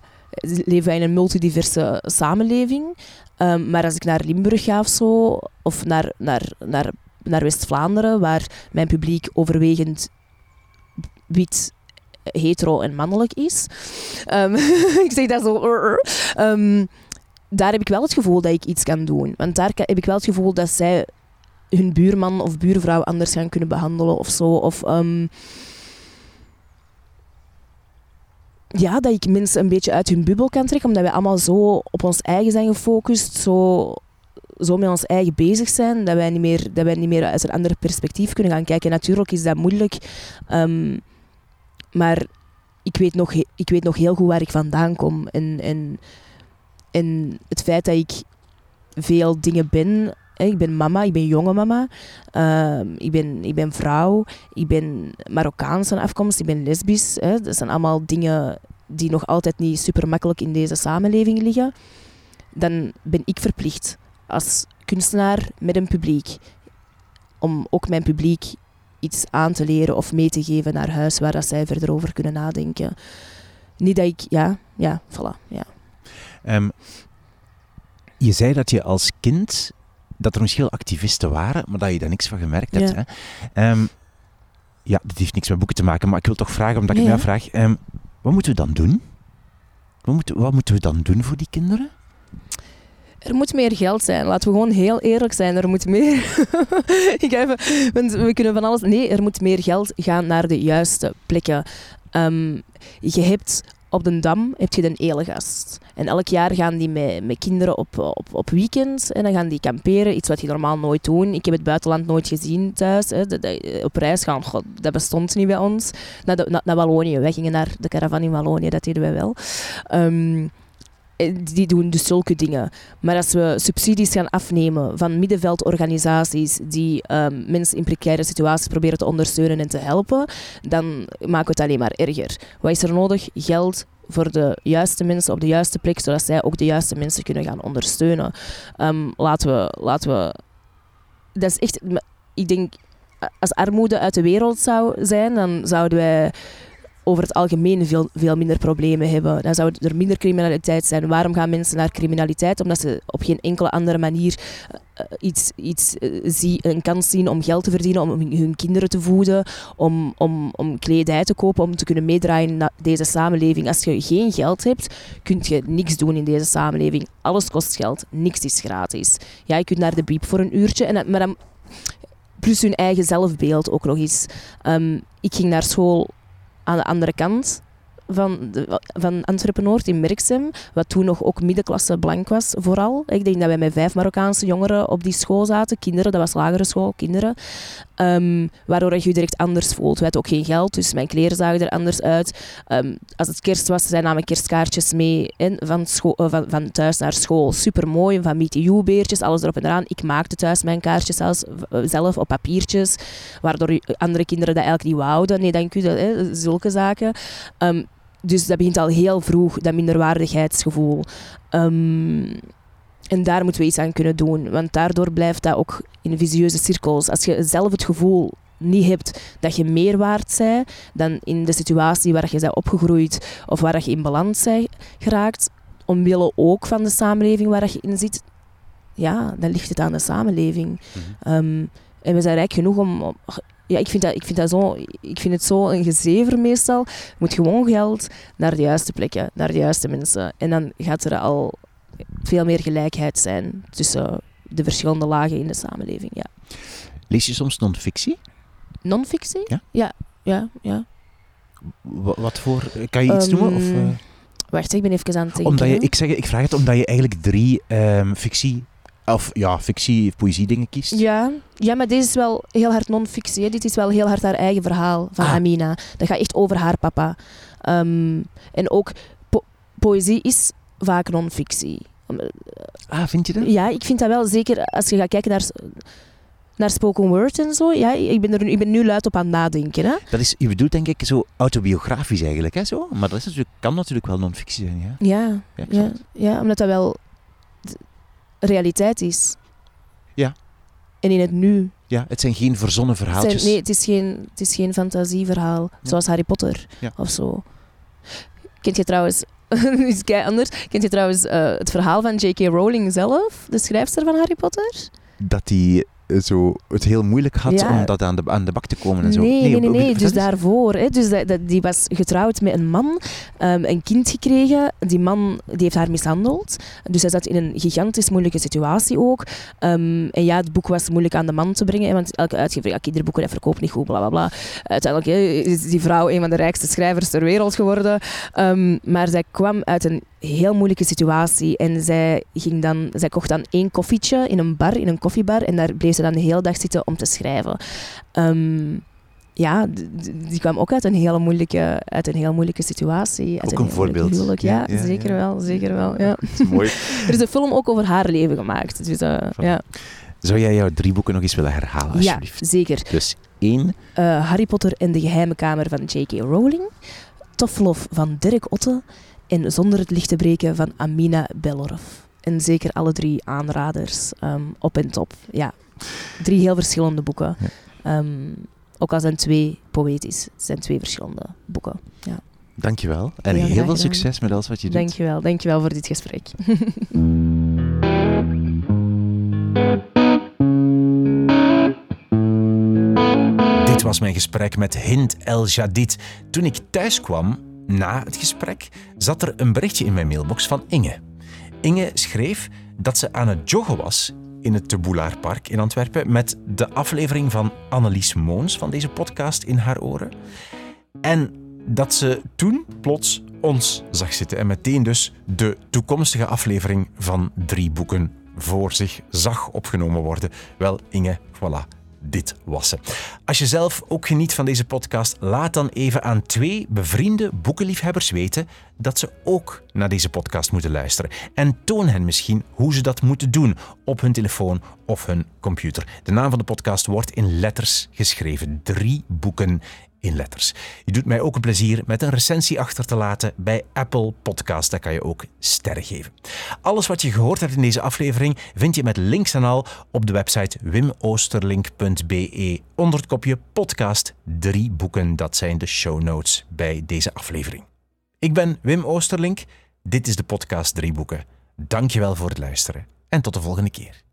Speaker 2: leven wij in een multidiverse samenleving. Ehm, maar als ik naar Limburg ga of zo, of naar, naar, naar, naar West-Vlaanderen, waar mijn publiek overwegend wit, hetero en mannelijk is. Ehm, ik zeg dat zo. Ehm, daar heb ik wel het gevoel dat ik iets kan doen. Want daar heb ik wel het gevoel dat zij hun buurman of buurvrouw anders gaan kunnen behandelen of zo. Of ja, dat ik mensen een beetje uit hun bubbel kan trekken, omdat wij allemaal zo op ons eigen zijn gefocust, zo, zo met ons eigen bezig zijn, dat wij, niet meer, dat wij niet meer uit een ander perspectief kunnen gaan kijken. Natuurlijk is dat moeilijk, ehm, maar ik weet, nog, ik weet nog heel goed waar ik vandaan kom. En, en, en het feit dat ik veel dingen ben. Hè, Ik ben mama, ik ben jonge mama. ehm, ik, ben, ik ben vrouw. Ik ben Marokkaans van afkomst. Ik ben lesbisch. Hè. Dat zijn allemaal dingen die nog altijd niet super makkelijk in deze samenleving liggen. Dan ben ik verplicht als kunstenaar met een publiek om ook mijn publiek iets aan te leren of mee te geven naar huis waar dat zij verder over kunnen nadenken. Niet dat ik, ja, ja, voilà, ja.
Speaker 1: Ehm, je zei dat je als kind, dat er misschien wel activisten waren, maar dat je daar niks van gemerkt hebt.
Speaker 2: Ja.
Speaker 1: Hè? Ehm, ja, dat heeft niks met boeken te maken, maar ik wil toch vragen, omdat ik
Speaker 2: Nee,
Speaker 1: het mij vraag, ehm, wat moeten we dan doen? Wat moeten, wat moeten we dan doen voor die kinderen?
Speaker 2: Er moet meer geld zijn. Laten we gewoon heel eerlijk zijn. Er moet meer. ik even, we kunnen van alles. Nee, er moet meer geld gaan naar de juiste plekken. Ehm, je hebt op de Dam heb je de Elegast. En elk jaar gaan die met, met kinderen op, op, op weekend. En dan gaan die kamperen. Iets wat die normaal nooit doen. Ik heb het buitenland nooit gezien thuis. Hè. Dat- op reis gaan, god, dat bestond niet bij ons. Naar, naar, naar Wallonië. Wij gingen naar de caravan in Wallonië. Dat deden wij wel. Ehm, eh, die doen dus zulke dingen. Maar als we subsidies gaan afnemen van middenveldorganisaties die ehm, mensen in precaire situaties proberen te ondersteunen en te helpen, dan maken we het alleen maar erger. Wat is er nodig? Geld voor de juiste mensen op de juiste plek, zodat zij ook de juiste mensen kunnen gaan ondersteunen. Ehm, laten, we, laten we... Dat is echt... Ik denk, als armoede uit de wereld zou zijn, dan zouden wij over het algemeen veel, veel minder problemen hebben. Dan zou er minder criminaliteit zijn. Waarom gaan mensen naar criminaliteit? Omdat ze op geen enkele andere manier eh, iets, iets eh, zie, een kans zien om geld te verdienen, om hun, kinderen te voeden, om, om, om kledij te kopen, om te kunnen meedraaien in deze samenleving. Als je geen geld hebt, kun je niks doen in deze samenleving. Alles kost geld, niks is gratis. Ja, je kunt naar de biep voor een uurtje, en, maar plus hun eigen zelfbeeld ook nog eens. Ehm, ik ging naar school aan de andere kant van, de, van Antwerpen-Noord in Merksem, wat toen nog ook middenklasse blank was vooral. Ik denk dat wij met vijf Marokkaanse jongeren op die school zaten, kinderen, dat was lagere school, kinderen. Ehm, waardoor je je direct anders voelt. We hadden ook geen geld, dus mijn kleren zagen er anders uit. Ehm, als het kerst was, zij namen kerstkaartjes mee en van, scho- eh, van, van thuis naar school. Super mooi, van Meet You beertjes, alles erop en eraan. Ik maakte thuis mijn kaartjes zelfs, eh, zelf op papiertjes, waardoor andere kinderen dat eigenlijk niet wouden. Nee, dank u, zulke zaken. Ehm, dus dat begint al heel vroeg, dat minderwaardigheidsgevoel. Ehm, en daar moeten we iets aan kunnen doen, want daardoor blijft dat ook in visieuze cirkels. Als je zelf het gevoel niet hebt dat je meer waard bent dan in de situatie waar je bent opgegroeid of waar je in balans bent geraakt, omwille ook van de samenleving waar je in zit, ja, dan ligt het aan de samenleving. Ehm, en we zijn rijk genoeg om, om- ja, ik vind, dat, ik, vind dat zo, ik vind het zo een gezever meestal. Je moet gewoon geld naar de juiste plekken, naar de juiste mensen. En dan gaat er al veel meer gelijkheid zijn tussen de verschillende lagen in de samenleving. Ja.
Speaker 1: Lees je soms non-fictie?
Speaker 2: Non-fictie?
Speaker 1: Ja?
Speaker 2: Ja, ja. ja.
Speaker 1: Wa- Wat voor? Kan je iets
Speaker 2: Ehm,
Speaker 1: noemen? Of, eh?
Speaker 2: Wacht, ik ben even aan het denken.
Speaker 1: Omdat je, ik, zeg, ik vraag het omdat je eigenlijk drie ehm, fictie, of ja, fictie, poëzie dingen kiest.
Speaker 2: Ja, ja, maar deze is wel heel hard non-fictie. Dit is wel heel hard haar eigen verhaal van
Speaker 1: Ah.
Speaker 2: Amina. Dat gaat echt over haar papa. Ehm, en ook po- poëzie is vaak non-fictie. Om-
Speaker 1: Ah, vind je dat?
Speaker 2: Ja, ik vind dat wel zeker als je gaat kijken naar, naar spoken word en zo. Ja, ik ben er ik ben nu luid op aan het nadenken. Hè?
Speaker 1: Dat is, je bedoelt denk ik zo autobiografisch eigenlijk, hè, zo? Maar dat is natuurlijk, kan natuurlijk wel non-fictie zijn, ja.
Speaker 2: Ja,
Speaker 1: Ja,
Speaker 2: ja, omdat dat wel realiteit is.
Speaker 1: Ja.
Speaker 2: En in het nu.
Speaker 1: ja het zijn geen verzonnen
Speaker 2: Het
Speaker 1: verhaaltjes.
Speaker 2: zijn- nee, het is geen, het is geen fantasieverhaal, zoals Harry Potter
Speaker 1: Ja.
Speaker 2: of zo. Kent je trouwens, iets kei anders, kent je trouwens eh, het verhaal van J.K. Rowling zelf, de schrijfster van Harry Potter?
Speaker 1: Dat die zo het heel moeilijk had
Speaker 2: Ja.
Speaker 1: om dat aan de, aan de bak te komen en zo.
Speaker 2: Nee, nee, nee. nee. Dus daarvoor. Hè, dus dat, dat, die was getrouwd met een man, ehm, een kind gekregen. Die man die heeft haar mishandeld. Dus hij zat in een gigantisch moeilijke situatie ook. Ehm, en ja, het boek was moeilijk aan de man te brengen. Want elke uitgever, ja, kinderboeken, dat verkoopt niet goed, bla bla bla. Uiteindelijk hè, is die vrouw een van de rijkste schrijvers ter wereld geworden. Ehm, maar zij kwam uit een heel moeilijke situatie. En zij, ging dan, zij kocht dan één koffietje in een bar, in een koffiebar. En daar bleef ze dan de hele dag zitten om te schrijven. Ehm, ja, die kwam ook uit een hele moeilijke, uit een heel moeilijke situatie. Uit
Speaker 1: Ook een voorbeeld.
Speaker 2: huwelijk. Ja,
Speaker 1: Ja, ja,
Speaker 2: zeker
Speaker 1: ja.
Speaker 2: wel, zeker wel. Ja.
Speaker 1: Is mooi.
Speaker 2: Er is een film ook over haar leven gemaakt. Dus, eh, ja.
Speaker 1: Zou jij jouw drie boeken nog eens willen herhalen,
Speaker 2: ja,
Speaker 1: alsjeblieft?
Speaker 2: zeker.
Speaker 1: Dus één,
Speaker 2: Eh, Harry Potter en de geheime kamer van J.K. Rowling. Love van Dirk Otte. En Zonder het licht te breken van Amina Belorf. En zeker alle drie aanraders ehm, op en top. Ja, drie heel verschillende boeken.
Speaker 1: Ja.
Speaker 2: Ehm, ook al zijn twee poëtisch, het zijn twee verschillende boeken. Ja.
Speaker 1: dankjewel. En
Speaker 2: Heel
Speaker 1: heel veel succes met alles wat je doet.
Speaker 2: Dankjewel, dankjewel voor dit gesprek.
Speaker 1: Dit was mijn gesprek met Hind El Jadid. Toen ik thuis kwam, na het gesprek, zat er een berichtje in mijn mailbox van Inge. Inge schreef dat ze aan het joggen was in het Te Park in Antwerpen met de aflevering van Annelies Moons van deze podcast in haar oren. En dat ze toen plots ons zag zitten en meteen dus de toekomstige aflevering van drie boeken voor zich zag opgenomen worden. Wel, Inge, voilà. Dit was ze. Als je zelf ook geniet van deze podcast, laat dan even aan twee bevriende boekenliefhebbers weten dat ze ook naar deze podcast moeten luisteren. En toon hen misschien hoe ze dat moeten doen op hun telefoon of hun computer. De naam van de podcast wordt in letters geschreven. Drie boeken in letters. Je doet mij ook een plezier met een recensie achter te laten bij Apple Podcast. Daar kan je ook sterren geven. Alles wat je gehoord hebt in deze aflevering vind je met links en al op de website wimoosterlink.be onder het kopje podcast. Drie boeken, dat zijn de show notes bij deze aflevering. Ik ben Wim Oosterlink. Dit is de podcast Drie Boeken. Dankjewel voor het luisteren en tot de volgende keer.